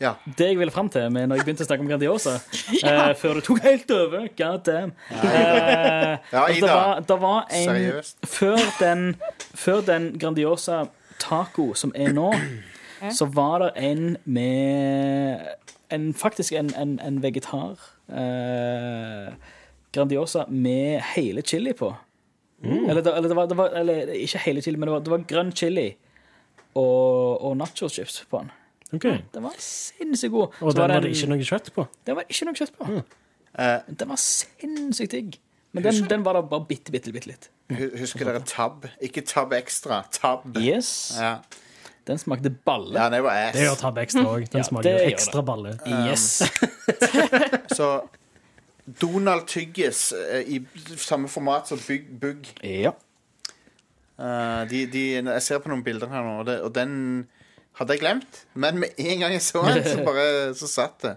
Ja. det jeg ville fram til med når jeg begynte å snakke om Grandiosa, eh, før det tok helt over God damn. Eh, Ja, altså, det, var, det var en Seriøst. før den, før den Grandiosa taco som er nå, så var det en med en, Faktisk en, en, en vegetar. uh, Grandiosa med hele chili på. Eller, det, eller, det var, det var, eller ikke hele chili, men det var, det var grønn chili og, og nachochips på den. OK. Den var sinnssykt god. Og Så den var en- det ikke noe kjøtt på? Den var ikke noe kjøtt på. Mm. Den var sinnssykt digg. Men den, den var da bare bitte, bitte, bitte litt. husker dere Tab? Ikke Tab Extra. Tab. Yes. Ja, Den smakte balle. ja det var ass. Det gjør Tab Extra òg. Den Ja, smaker ekstra balle. Yes. Så Donald Tyggis eh, i samme format som Bugg. Bug. Ja. Uh, de, de, jeg ser på noen bilder her nå, og, det, og den hadde jeg glemt. Men med en gang jeg så den, så bare så satt det.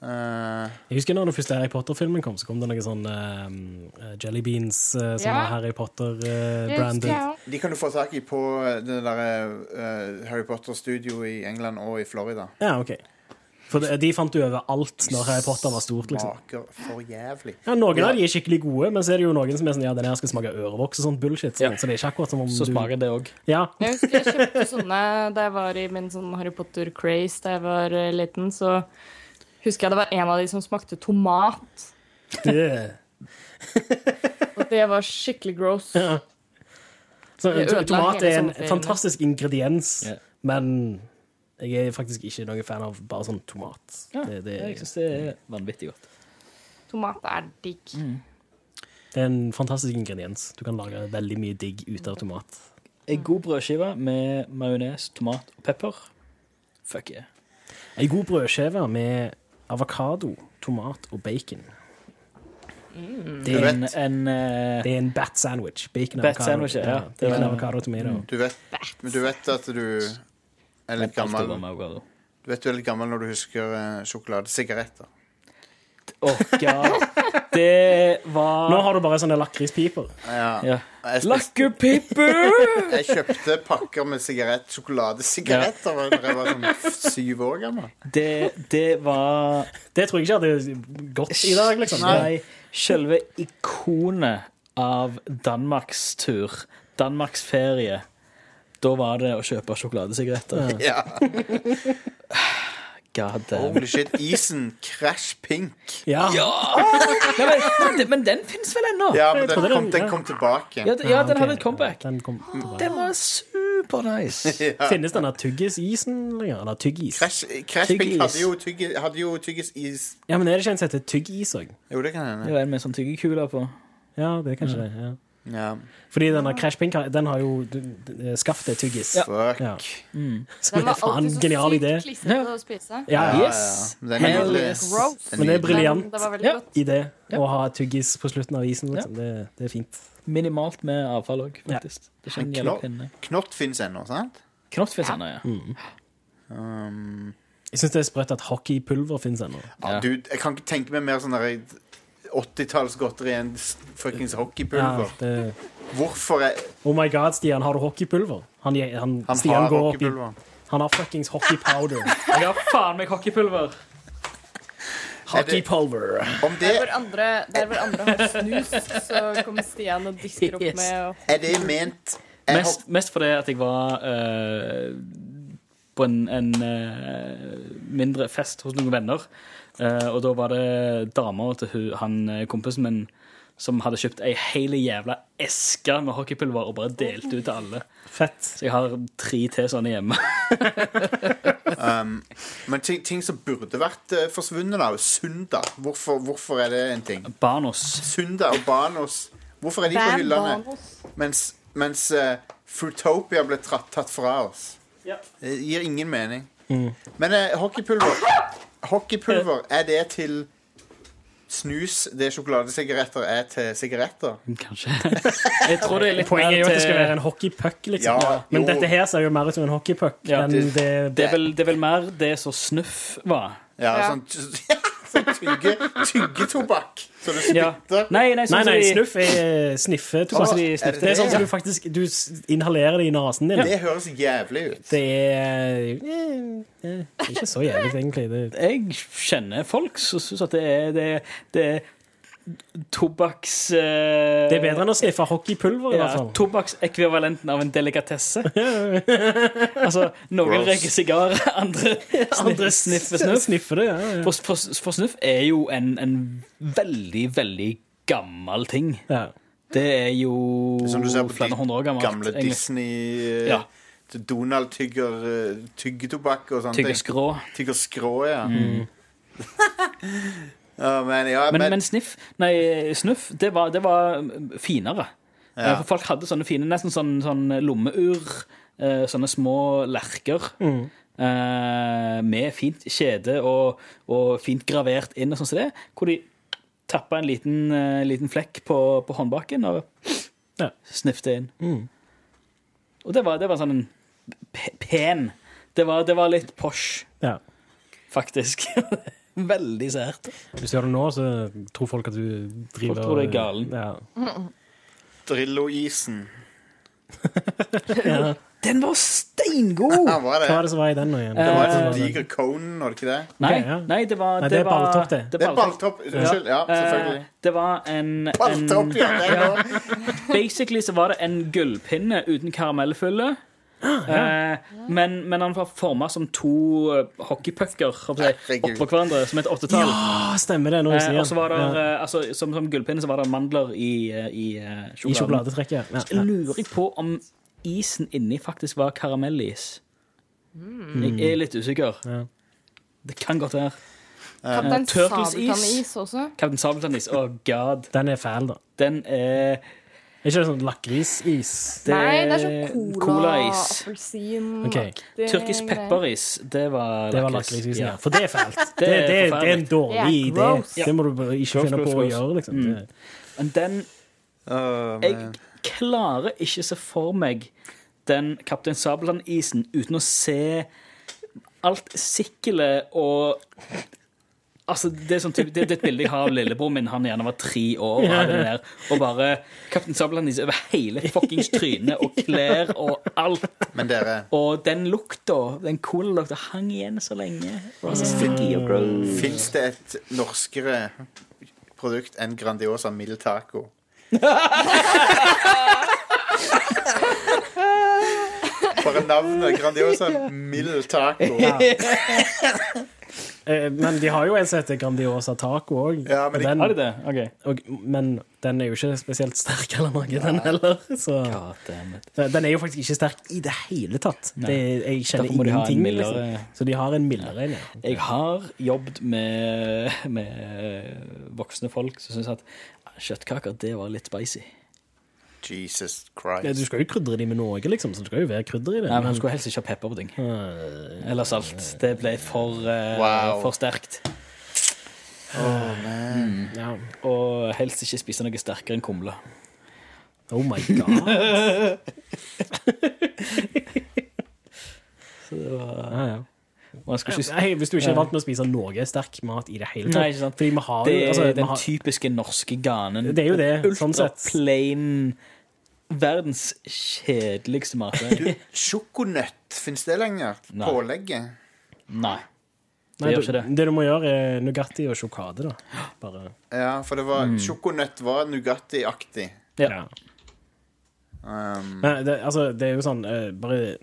Eh, Jeg husker når den første Harry Potter-filmen kom, så kom det noen sånn uh, Jelly Beans uh, som Ja. var Harry Potter-branded. Uh, de kan du få tak i på det der eh, Harry Potter-studio i England og i Florida. ja, ok. For de, de fant du overalt når Harry Potter var stort. liksom. Smaker for jævlig. Ja, Noen av de er skikkelig gode, men så er det jo noen som er sånn ja, den her skal smake ørevoks og sånn bullshit. Sånn. Ja. Så det er ikke akkurat som om Så du smaker det òg. Ja. Jeg husker jeg kjøpte sånne da jeg var i min sånn Harry Potter-craze da jeg var eh, liten. Så husker jeg det var en av de som smakte tomat. Det- Og det var skikkelig gross. Ja. Så, tomat er en fantastisk ingrediens, Ja. men jeg er faktisk ikke noen fan av bare sånn tomat. Ja, det, det, jeg syns det er vanvittig godt. Tomat er digg. det er en fantastisk ingrediens. Du kan lage veldig mye digg ut av tomat. Ei god brødskive med majones, tomat og pepper. Fuck yeah. Ei god brødskive med avokado, tomat og bacon. Det er, En, en uh, det er en bat sandwich. Bacon, Bat avokado. sandwich, ja. ja. Det Bacon, avokado, tomato. Du vet, men du vet at du er litt gammel. Du vet du er litt gammel når du husker uh, sjokoladesigaretter. Åh, God. Det var Nå har du bare sånne lakrispiper. Ja. ja. Spiste- jeg kjøpte pakker med sigarett, sjokoladesigaretter da jeg var sånn syv år gammel. Det, det var Det tror jeg ikke hadde gått i dag, liksom. Nei, selve ikonet av Danmarkstur, Danmarksferie. Da var det å kjøpe sjokoladesigaretter. Ja. God damn. Holy shit. Isen Crash Pink. Ja. Nei, men, men, den- men den fins vel ennå? Ja, men Jeg den trodde kom, den- den ja. kom tilbake. Ja, d- ja, den hadde et comeback. Den kom tilbake. Den var Supernice. Finnes denne tyggisisen lenger? Eller tyggis? Crash, Crash Pink Tyggis. hadde jo, tygge, hadde jo tyggisis Ja, men er det ikke en som heter tyggis òg? Jo, det kan hende. Det var er en med sånn tyggekuler på. Ja, det er kanskje det. ja Ja. Fordi denne Crash Pink den har jo Skaffet det tyggis. Fuck. Ja. Mm. Som er faen genial idé. klissete å spise. Ja, Ja, Yes. ja. Den Hell yes. Den Men det er briljant Ja. idé å ha tyggis på slutten av isen. Liksom. Det, det er fint. Minimalt med avfall òg, Ja. faktisk. Knott, knott fins ennå, sant? Knott fins ennå, ja. Um, Jeg syns det er sprøtt at hockeypulver fins ennå. ja, Ja. jeg kan ikke tenke meg mer sånn der 80-tallsgodteri enn fuckings hockeypulver. Ja, hockeypulver. det, Hvorfor er oh my god, Stian, har du hockeypulver? Han, han, Han Stian har går opp i. Han har fuckings hockeypowder. Jeg har faen meg hockeypulver. Hockeypulver. Om det, Der hvor andre, der hvor andre har snus, så kommer Stian og disker opp Yes. med er det ment er Mest, mest fordi at jeg var uh, på en, en uh, mindre fest hos noen venner. Eh, og da var det dama til hun, han eh, kompisen min som hadde kjøpt ei hele jævla eske med hockeypulver og bare delt ut til alle. Fett. Så jeg har tre til sånne hjemme. Men ting, ting som burde vært uh, forsvunnet, da. Sunda. Hvorfor, hvorfor er det en ting? Banos. Sunda og Banos. Hvorfor er de på hyllene? Mens, mens uh, Fruitopia ble tatt, tatt fra oss. Det gir ingen mening. Men uh, hockeypulver Hockeypulver, er det til snus det sjokoladesigaretter er til sigaretter? Kanskje. Jeg tror det er litt Poenget er jo at det skal være en hockeypuck, liksom. Ja, Men jo. dette her ser jo mer ut som en hockeypuck Ja, det- det, det det er vel mer det som snuff var. Ja, Ja. sånn, sånn tygge, tyggetobakk. Så du spytter. Ja. nei, Nei, sånn nei, nei, de- snuff er sniffetobakk. Sånn de det. Det er sånn som du faktisk Du inhalerer det i nesen din. Det høres jævlig ut. Det er eh, eh, Det er ikke så jævlig, egentlig. Det, Jeg kjenner folk som syns at det er, det, er- det er tobakks... eh, det er bedre enn å sniffe hockeypulver, i ja, hvert fall. Tobakksekvivalenten av en delikatesse. altså, noen røyker sigar, andre, andre sniffer snuff. Sniffer det, ja. ja. For, for, for snuff er jo en, en veldig, veldig gammel ting. ja. Det er jo Som du ser på flere hundre år gammelt. gamle egentlig. Disney eh, Ja. Donald tygger eh, tyggetobakk og sånne Tygger skrå. Tygger skrå, ja. ja, men, ja, Men, men, men sniff, nei, snuff, det var, det var finere. Ja. Eh, For folk hadde sånne fine, nesten sånn, sånn lommeur, eh, sånne små lerker. eh, med fint kjede og, og fint gravert inn, og sånn som det, hvor de tappa en liten, liten flekk på, på håndbaken og Ja. snifte inn. Og det var, det var sånn en pen Det var, det var litt posh, ja. faktisk. Veldig sært. Hvis du gjør det nå, så tror folk at du driver Folk tror du er galen. Ja. Drillo-isen Den var steingod! Ja, hva er Hva var det? det som var i den nå igjen? Det var Eh, en sånn diger cone, var det ikke det? Nei, ja. nei, det var Nei, det er var- balltopp, det. Det er balltopp. Unnskyld. Ja, selvfølgelig. Eh, det var en, en Balltopp, ja. Det er noe. Basically så var det en gullpinne uten karamellfylle. Eh, men, men han var forma som to eh, hockeypucker oppå hverandre, som et åttetall. Ja, stemmer det. Nå Eh, jeg og så var det, ja. altså, som, som gullpinne så var det mandler i, i I sjokoladetrekket. Ja. Så lurer jeg på om isen inni faktisk var karamellis. Jeg er litt usikker. Ja. Det kan godt være. Kaptein Turtles is. Sabeltann-is også. Kaptein Sabeltann-is. oh god. Den er fæl, da. Den er Er ikke det sånn lakrisis? Det Nei, det er sånn cola-is. appelsin okay. Tyrkisk pepperis, det var Det var lakris. lakrisisen, ja. Ja. For det er fælt. Det, Det det, er det, er en dårlig Ja, idé. gross. Det må du bare ikke Gross, finne gross, på å gjøre, liksom. Mm. Men den Åh, Jeg klarer ikke se for meg den Kaptein Sabeltann-isen uten å se alt sikkelet og Altså, det er, sånn type, det, det er et bilde jeg har av lillebror min. Han gjerne var tre år og hadde det der. Og bare Kaptein Sabeltann-is over hele fuckings trynet og klær og alt. Men dere, Og den lukta, den colalukta, hang igjen så lenge. Fins det et norskere produkt enn Grandiosa mild taco? Bare navnet Grandiosa mild taco. Eh, Men de har jo en som heter Grandiosa Taco òg. Ja, men de- Har de det? OK. Og, men den er jo ikke spesielt sterk eller noe, den heller. Så den er jo faktisk ikke sterk i det hele tatt. Det, jeg kjenner ingenting. mildere- Liksom. Så de har en mildere en, ja. Jeg har jobbet med, med voksne folk som syns at kjøttkaker, det var litt spicy. Jesus Ja, Christ. Du skal jo krydre de med noe, liksom, så det skal jo være krydder i det. Nei, men Han Hun skulle helst ikke ha pepper på ting. Eller salt. Det ble for, uh, Wow. for sterkt. ja. Og helst ikke spise noe sterkere enn kumle. Oh my god. Så det var Ja, ja. Ikke Nei, hvis du ikke er vant med å spise noe sterk mat i det hele tatt. Nei, ikke sant. Fordi vi har Det er altså, den har, typiske norske ganen. Det er jo det, sånn sett. plain Verdens kjedeligste mat. Sjokonøtt, fins det lenger? Nei. Pålegget? Nei. Det Nei, gjør du, ikke det. det du må gjøre, er Nugatti og sjokade, da. Bare Ja, for det var sjokonøtt var Nugatti-aktig. Ja. Um, Men det, altså, det er jo sånn uh, Bare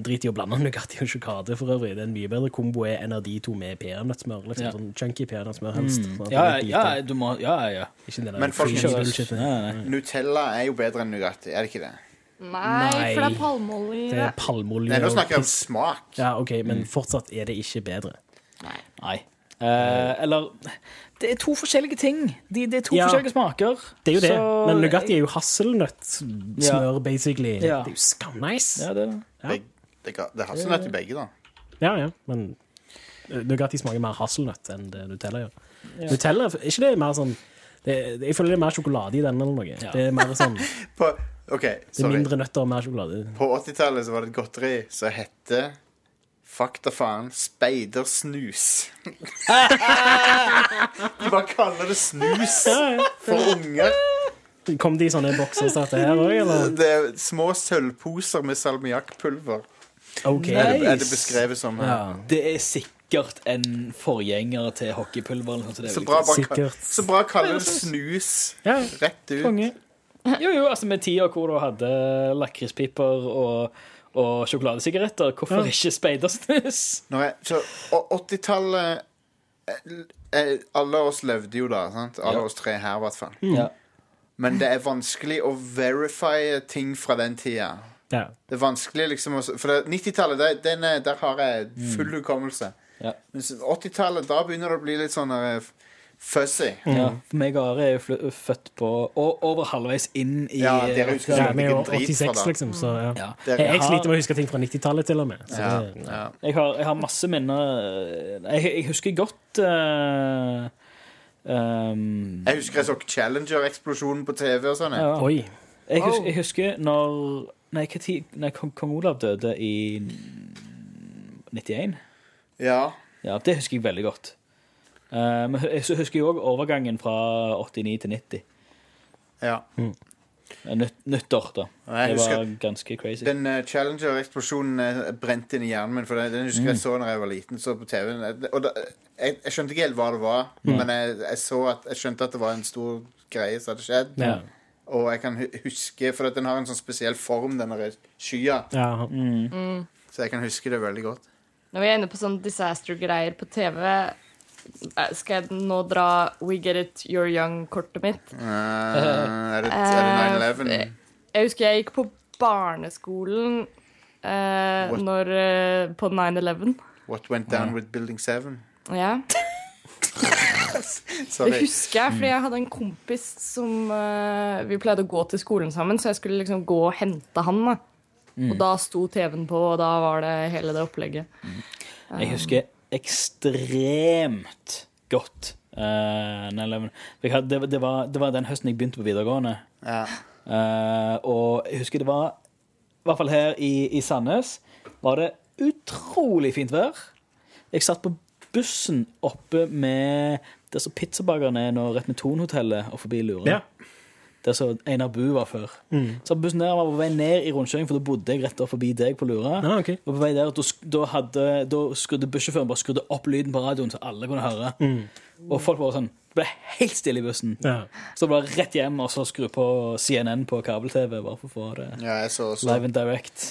drit i å blande Nugatti og sjokade for øvrig. Det er en mye bedre kombo enn av de to med peanøttsmør. Liksom, Ja. sånn chunky peanøttsmør helst. Mm. Ja, ja, du må Ja, ja. Ikke det der Men folk- creamy bullshit. Nei, nei. Nutella er jo bedre enn Nugatti, er det ikke det? Nei, for det er palmeolje. Det er palmeolje Nei, nå snakker jeg om smak. Ja, ok, men fortsatt er det ikke bedre. Nei. Eh, eller Det er to forskjellige ting. De, det er to Ja. forskjellige smaker. Det er jo det. Men Nugatti er jo hasselnøttsmør, basically. Ja. Det er jo skamnice. Ja, det Ja. Beg- Det, det er hasselnøtt i begge, da. Ja, ja, men eh, Nugatti smaker mer hasselnøtt enn det Nutella gjør. Nutella, er ikke det mer sånn det, det, Jeg føler det er mer sjokolade i den eller noe. Det er mer sånn Det På, OK, er mindre nøtter og mer sjokolade. På 80-tallet var det et godteri som hette Fakta faen speidersnus. De bare kaller det snus for unger. Kom de i sånne bokser som dette her òg, eller? Det er små sølvposer med salmiakkpulver. OK. Er, det, er det beskrevet som her. Ja. Det er sikkert en forgjenger til hockeypulver. så det er Så bra, bare, Sikkert. så bra kaller det snus Ja. rett ut. Konge. Jo, jo, altså med tida hvor du hadde lakrispiper og, og sjokoladesigaretter, hvorfor Ja. ikke speidersnus? Når så 80-tallet eh, eh, Alle oss levde jo da. Sant? Alle Ja. oss tre her, i hvert fall. Ja. Men det er vanskelig å verify ting fra den tida. Ja. Det er vanskelig liksom å For 90-tallet, der, er- der har jeg full hukommelse. Ja. Mens 80-tallet, da begynner det å bli litt sånn eh, fuzzy. Ja, for meg og Are er jo født på og over halvveis inn i Ja, dere husker Ja, sikkert vi er jo drit 86, fra da. liksom, så ja. Ja. Jeg, jeg sliter med å huske ting fra 90-tallet, til og med. Så Ja, det, ja. Jeg har, jeg har masse minner Jeg, jeg husker godt uh, um, Jeg husker jeg så Challenger-eksplosjonen på TV og sånn. Oi. jeg, husker, jeg husker når Nei, hva tid Nei, kong, kong Olav døde i 91. Ja. Ja, det husker jeg veldig godt. Eh, men jeg- husker jo òg overgangen fra 89 til 90. ja. Mm. Nytt, nyttår, da. Det var ganske crazy. Den uh, Challenger-eksplosjonen eh, brente inn i hjernen min. For den, den husker jeg så når jeg var liten. Så på TV-en Og da, jeg, jeg skjønte ikke helt hva det var, men jeg, jeg så at Jeg skjønte at det var en stor greie som hadde skjedd. Ja. Og jeg kan huske For den har en sånn spesiell form, denne skya. Ja. Så jeg kan huske det veldig godt. Når vi er inne på sånn disaster-greier på TV, eh, skal jeg nå dra We Get It, You're Young-kortet mitt? Uh, er det, er det 9-11? Eh, Jeg husker jeg gikk på barneskolen uh, når, eh, på 9-11. What went down with Building 7? Ja. Det husker jeg, fordi jeg hadde en kompis som eh, Vi pleide å gå til skolen sammen, så jeg skulle liksom gå og hente han. da. Og da sto TV-en på, og da var det hele det opplegget. Jeg husker ekstremt godt Uh, 9/11. For jeg hadde- det, var- det, var, det var den høsten jeg begynte på videregående. Ja. Uh, og jeg husker det var I hvert fall her i, i Sandnes var det utrolig fint vær. Jeg satt på bussen oppe med der som pizzabakeren er nå, rett med Tonhotellet og forbi Luren. Ja. Der som Einar Bu var før. Så bussen der var på vei ned i rundkjøringen, for da bodde jeg rett opp forbi deg på Lura. Ah, ok. Og på vei der, da, da, hadde, da skrudde bussjåføren bare skrudde opp lyden på radioen, så alle kunne høre. Og folk var sånn Det ble helt stille i bussen. Ja. Så bare rett hjem og så skru på CNN på kabel-TV, bare for å få det ja, jeg så også. live and direct.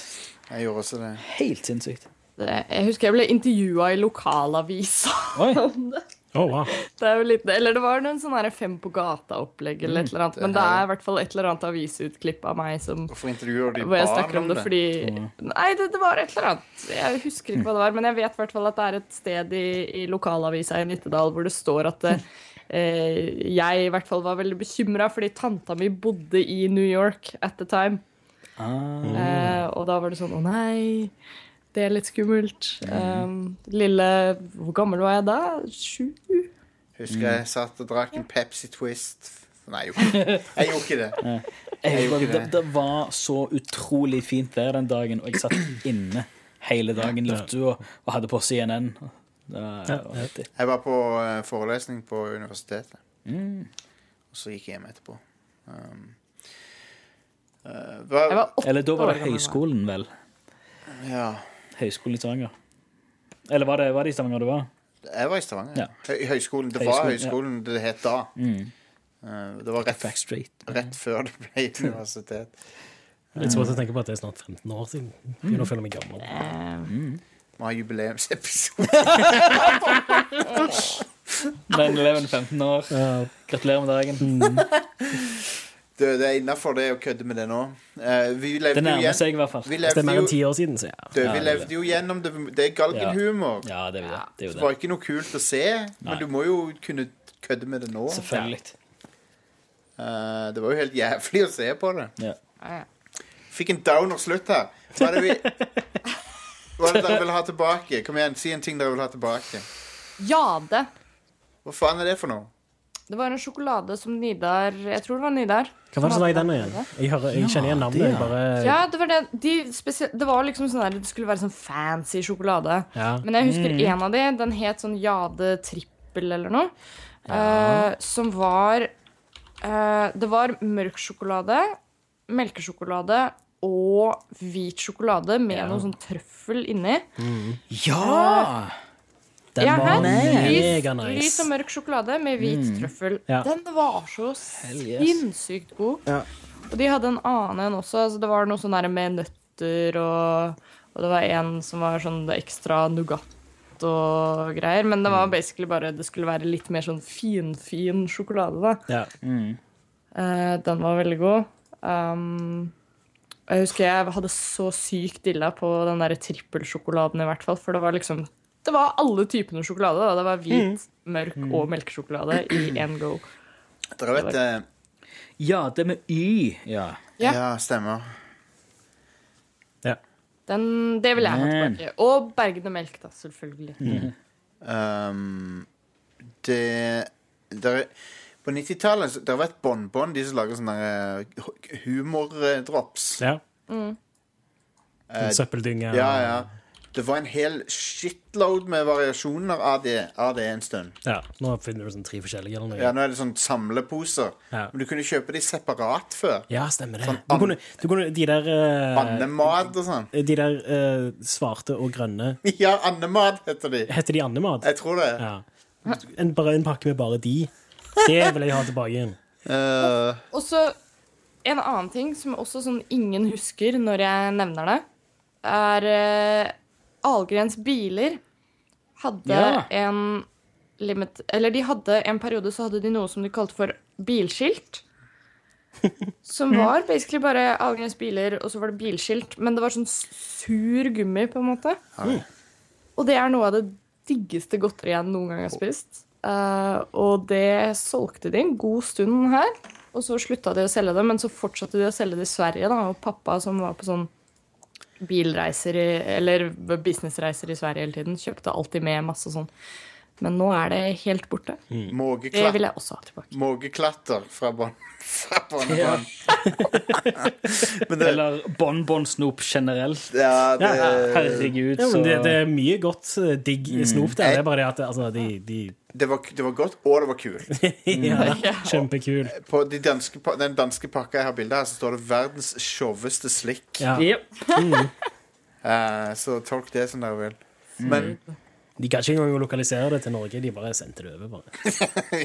Jeg gjorde også det. Helt sinnssykt. Jeg husker jeg ble intervjua i lokalavisa om det. Å, wow. Det er jo litt, eller det var noen sånn Fem på gata-opplegg eller et eller annet. Men det er i hvert fall et eller annet avisutklipp av meg som Hvorfor intervjuer de hvor jeg barn snakker om det fordi Nei, det, det var et eller annet. Jeg husker ikke hva det var, men jeg vet i hvert fall at det er et sted i, i lokalavisa i Nittedal hvor det står at det, eh, jeg i hvert fall var veldig bekymra fordi tanta mi bodde i New York at the time. Eh, og da var det sånn Å nei, det er litt skummelt. Um, lille Hvor gammel var jeg da? Sju? Husker jeg satt og drakk en Pepsi Twist. Nei, jeg gjorde ikke det. Jeg gjorde ikke det. Jeg, gjorde ikke det, var så utrolig fint vær den dagen, og jeg satt inne hele dagen i luftstua og hadde på CNN. Det var. Jeg var på eh, forelesning på universitetet. Og så gikk jeg hjem etterpå. Um, uh, var Eller da var det høyskolen, vel. ja, Høyskolen i Stavanger. Eller var det, var det i Stavanger du var? jeg var i Stavanger. Ja. Høyskolen. Det Høyskolen, var ja. høyskolen det het da. Mm. det var rett, rett før det ble universitet. Litt svårt å tenke på at det er snart 15 år siden. Begynner å føle meg gammel. Vi har jubileumsepisode. 9-11, 15 år. Gratulerer med dagen. Det, det er innafor det å kødde med det nå. Eh, vi levde Det nærmer seg i hvert fall. Hvis det er mer enn ti år siden, så ja. du, Ja, vi det levde jo gjennom det. Det er galgenhumor. Ja, det er det. det, er Det jo var ikke noe kult å se, men du må jo kunne kødde med det nå. Selvfølgelig. Uh, det var jo helt jævlig å se på det. Ja. Ja, ja. Fikk en downer slutt her. Hva er det vi Hva er det dere vil ha tilbake? Kom igjen, Si en ting dere vil ha tilbake. Jade. Hva faen er det for noe? Det var en sjokolade som Nidar Jeg tror det var Nidar. Hva var det som var i den igjen? Jeg, hører, jeg kjenner igjen navnet. Jeg bare Ja, det var det. De spesie- det var liksom sånn der Det skulle være sånn fancy sjokolade. Ja. Men jeg husker en av de. Den het sånn Jade trippel eller noe. Uh, som var uh, Det var mørk sjokolade, melkesjokolade og hvit sjokolade med noe sånn trøffel inni. ja! Den Ja, var mega Lys, lys og mørk sjokolade med hvit trøffel. Ja. Den var så yes. sinnssykt god. Ja. Og de hadde en annen en også. Altså det var noe sånn der med nøtter og Og det var en som var sånn ekstra Nougat og greier. Men det var basically bare Det skulle være litt mer sånn finfin sjokolade, da. Ja. Eh, den var veldig god. Um, jeg husker jeg hadde så sykt dilla på den der trippelsjokoladen, i hvert fall. For det var liksom Det var alle typene sjokolade. Da. Det var hvit, mørk og melkesjokolade i én go. Dere vet eh, Ja, det med Y. Ja. Ja. Ja, stemmer. ja. Den, det vil jeg ha tilbake. Og Bergende melk, da, selvfølgelig. Um, det der, På 90-tallet Dere Det har vært Bonbon, de som lager sånne eh, humordrops. ja. Mm. Uh, Søppeldynge. Ja, ja. Det var en hel shitload med variasjoner av det, av det en stund. Ja, Nå finner du sånn tre forskjellige eller noe. Ja, Nå er det sånn samleposer. Ja. Men du kunne kjøpe de separat før. Ja, stemmer det. Sånn Du kunne, du kunne De der uh, Andemat og sånn. De der uh, svarte og grønne Ja, Andemat heter de. Heter de andemat? Jeg tror det. Ja. En, bare en pakke med bare de. Det vil jeg ha tilbake igjen. Uh... Og så en annen ting som også sånn ingen husker når jeg nevner det, er uh, Algrens biler hadde Ja. en limit Eller de hadde en periode så hadde de noe som de kalte for bilskilt. Som var basically bare Algrens biler, og så var det bilskilt. Men det var sånn sur gummi, på en måte. Og det er noe av det diggeste godteriet jeg noen gang har spist. Uh, og det solgte de en god stund her. Og så slutta de å selge det, men så fortsatte de å selge det i Sverige. da, Og pappa, som var på sånn bilreiser i, eller businessreiser i Sverige hele tiden, kjøpte alltid med masse sånn. Men nå er det helt borte. Det vil jeg også ha tilbake. Mågeklatter fra bånn. Fra båndbånd. Men det, Eller bonbonsnop generelt. ja, det, Herregud, Ja, så det, det er mye godt eh, digg i snop der. Det er bare det at altså, de, de det, var, det var godt, og det var kult. ja, Kjempekul. På de danske, den danske pakka jeg har bilde av, så står det 'verdens sjoveste slikk'. Ja. Yep. Mm. Uh, så tolk det som dere vil. Men De kan ikke engang lokalisere det til Norge. De bare sendte det over. bare.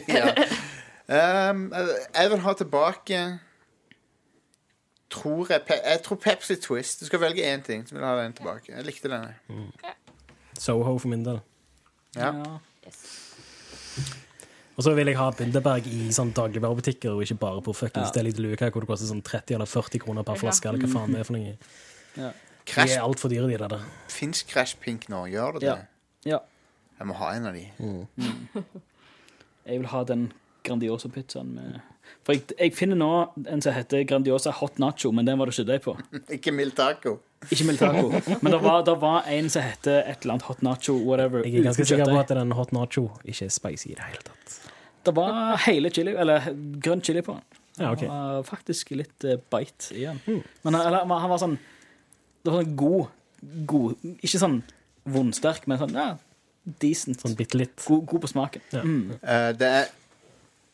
ja. um, jeg vil ha tilbake Tror jeg, jeg tror Pepsi Twist. Du skal velge én ting. Så vil jeg ha den tilbake. Jeg likte den. Mm. Soho for min del. Ja. Og så vil jeg ha Bilderberg i sånn dagligvarebutikker, og ikke bare på fuckings Ja. Deli de Luca, hvor det koster sånn 30 eller 40 kroner per flaske. Eller hva faen det er for noe. Ja. De er altfor dyre, de der. Fins Crash Pink nå? Gjør det det? Ja. Jeg må ha en av de. Jeg vil ha den Grandiosa-pizzaen med For jeg, jeg finner nå en som heter Grandiosa Hot Nacho, men den var det ikke deg på. Ikke mild taco. Ikke mild taco. Men det var, det var en som heter et eller annet Hot Nacho, whatever. Jeg er ganske sikker på at den hot nacho ikke er spicy i det hele tatt. Det var hele chili, eller grønn chili på den. Ja, ok. Det var faktisk litt eh, bite i den. Men han, eller, han var sånn Det var sånn god, god Ikke sånn vondsterk, men sånn ja, decent. Sånn bitte litt. God, god på smaken. Mm. Uh, det er,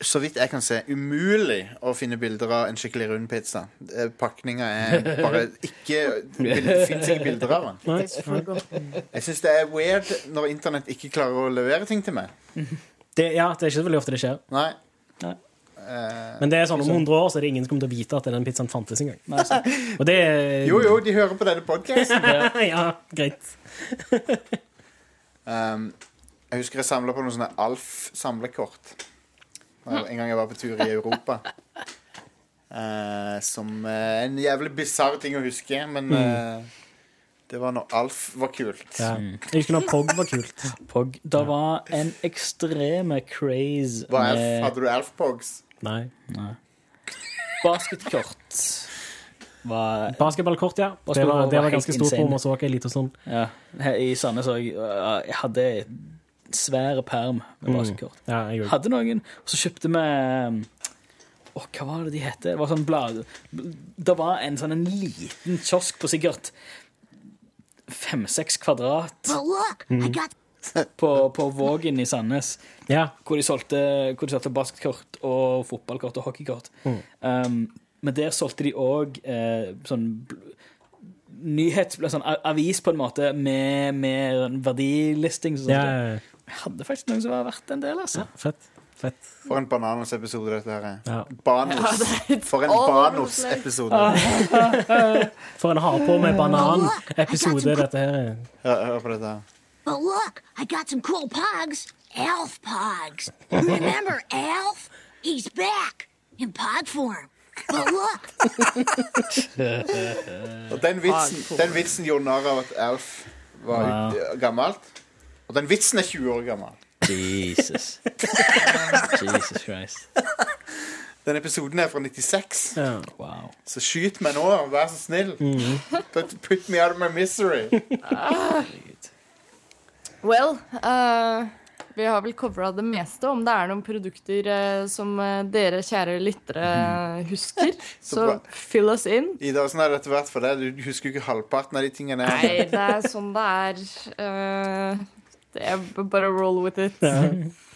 så vidt jeg kan se, umulig å finne bilder av en skikkelig rund pizza. Eh, Pakninga er bare ikke Det fins ikke bilder av den. Jeg syns det er weird når internett ikke klarer å levere ting til meg. Det, ja, det er ikke så veldig ofte det skjer. Nei. Nei. Eh, Men det er sånn om 100 år så er det ingen som kommer til å vite at den pizzaen fantes engang. Og det er jo, jo, de hører på denne podkasten. ja, greit. Um, jeg husker jeg samla på noen sånne Alf-samlekort. En gang jeg var på tur i Europa. Uh, som uh, en jævlig bisarr ting å huske, men eh, det var når Alf var kult. Ja. Jeg husker når Pog var kult. Pog. Det var en ekstreme craze med hadde du Alf-pogs? Nei. basketkort. Var Basketballkort, ja. Det var, det var var ganske stort på. Mosoka en liten stund. Ja, i Sandnes òg. Jeg hadde svære perm med basketkort. Ja, jeg. Hadde noen, og så kjøpte vi Åh, hva var det de het? Det var sånn blad Det var en sånn en liten kiosk på sikkert fem-seks kvadrat på, på Vågen i Sandnes, Ja. hvor de solgte, hvor de solgte basketkort og fotballkort og hockeykort. Um, men der solgte de òg eh, sånn nyhets... Sånn avis, på en måte, med, med verdilisting. Sånn. Ja, ja, ja. Jeg hadde faktisk noen som var verdt en del, altså. Fett. Fett. For en Bananas-episode dette her er. Ja. Banos. For en Banos-episode. For en ha på med banan-episode dette her er. Hør, hør på dette her. But look, I got some cool pogs. Elf pogs. Remember Elf? He's back in pog form. But look, Og den vitsen, den vitsen gjorde narr av at Elf var Wow. gammelt. Og den vitsen er 20 år gammel. Jesus. Jesus Christ. Den episoden er fra 96. Ja. Wow. Så skyt meg nå, vær så snill. Put, put me out of my misery. Well, uh, vi har vel covra det meste. Om det er noen produkter uh, som eh, dere kjære lyttere husker, så så fill us in. Ida, åssen har dette vært for deg? Du husker jo ikke halvparten av de tingene. Nei, det er sånn det er. Eh, er bare roll with it.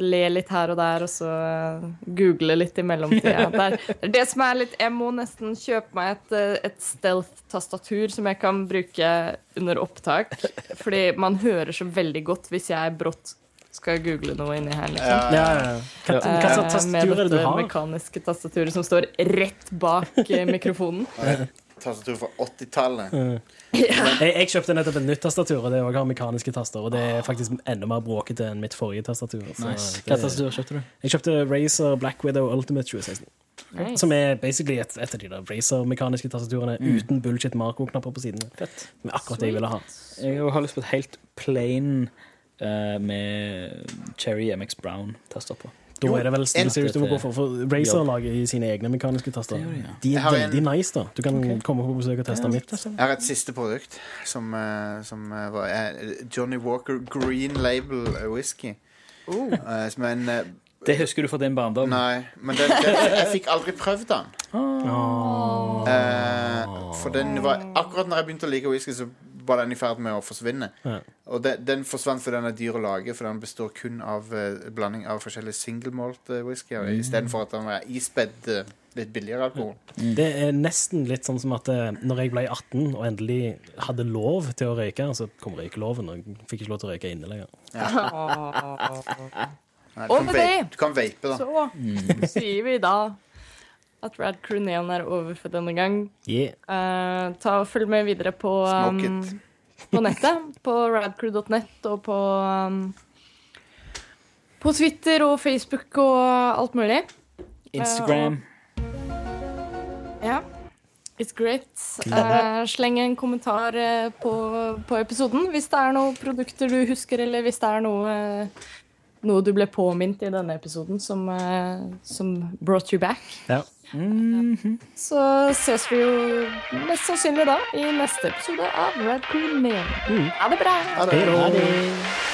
Le litt her og der, og så eh, google litt i mellomtida. Det er det som er litt Jeg må nesten kjøpe meg et, eh, et stealth-tastatur som jeg kan bruke under opptak. Fordi man hører så veldig godt hvis jeg brått skal google noe inni her. Liksom. Ja, ja, ja. Hva, hva slags Eh, tastatur med er det du dette mekaniske tastaturet som står rett bak mikrofonen. Tastatur fra 80-tallet. Jeg, jeg kjøpte nettopp et nytt tastatur, og det også har mekaniske taster. Og det er faktisk enda mer bråkete enn mitt forrige tastatur. så Nice. det- Hva tastatur kjøpte du? Jeg kjøpte Razer Black Widow Ultimate 2016. Nice. Som er basically et, et av de der Razer-mekaniske tastaturene uten bullshit Marco-knapper på sidene. Fett. Som er akkurat det jeg ville ha. Jeg har lyst på et helt plain eh, med Cherry MX Brown-taster på. Da er det vel en- SteelSeries du må gå for. For Razer lager i sine egne mekaniske taster. De, er veldig en- nice, da. Du kan komme på besøk og teste mitt. Jeg har et siste produkt som, eh, som eh, var Johnny Walker Green Label Whisky. Eh, som er en Det husker du fra din barndom. Nei, men den, den, jeg fikk aldri prøvd den. Eh, for den var Akkurat når jeg begynte å like whisky, så var den i ferd med å forsvinne. Ja. Og den, den forsvant fordi den er dyr å lage, for den består kun av uh, blanding av forskjellige single malt uh, whisky, Mm. istedenfor at den er ispedd uh, litt billigere alkohol. Det er nesten litt sånn som at eh, når jeg ble 18 og endelig hadde lov til å røyke, så kom røykeloven, og jeg fikk ikke lov til å røyke inne lenger. Nei, du, kan vape, du kan vape, da. Så sier vi da at Rad Crew Neon er over for denne gang. Yeah. Uh, ta og Følg med videre på um, på nettet. På radcrew.net og på um, På Twitter og Facebook og alt mulig. Instagram. Ja. It's great. Uh, sleng en kommentar eh, på, på episoden hvis det er noen produkter du husker, eller hvis det er noe, eh, noe du ble påminnet i denne episoden som, eh, som brought you back. Ja. Så ses vi jo mest sannsynlig da i neste episode av Red Crew Mm. Ha det bra! Ha det. Ha da.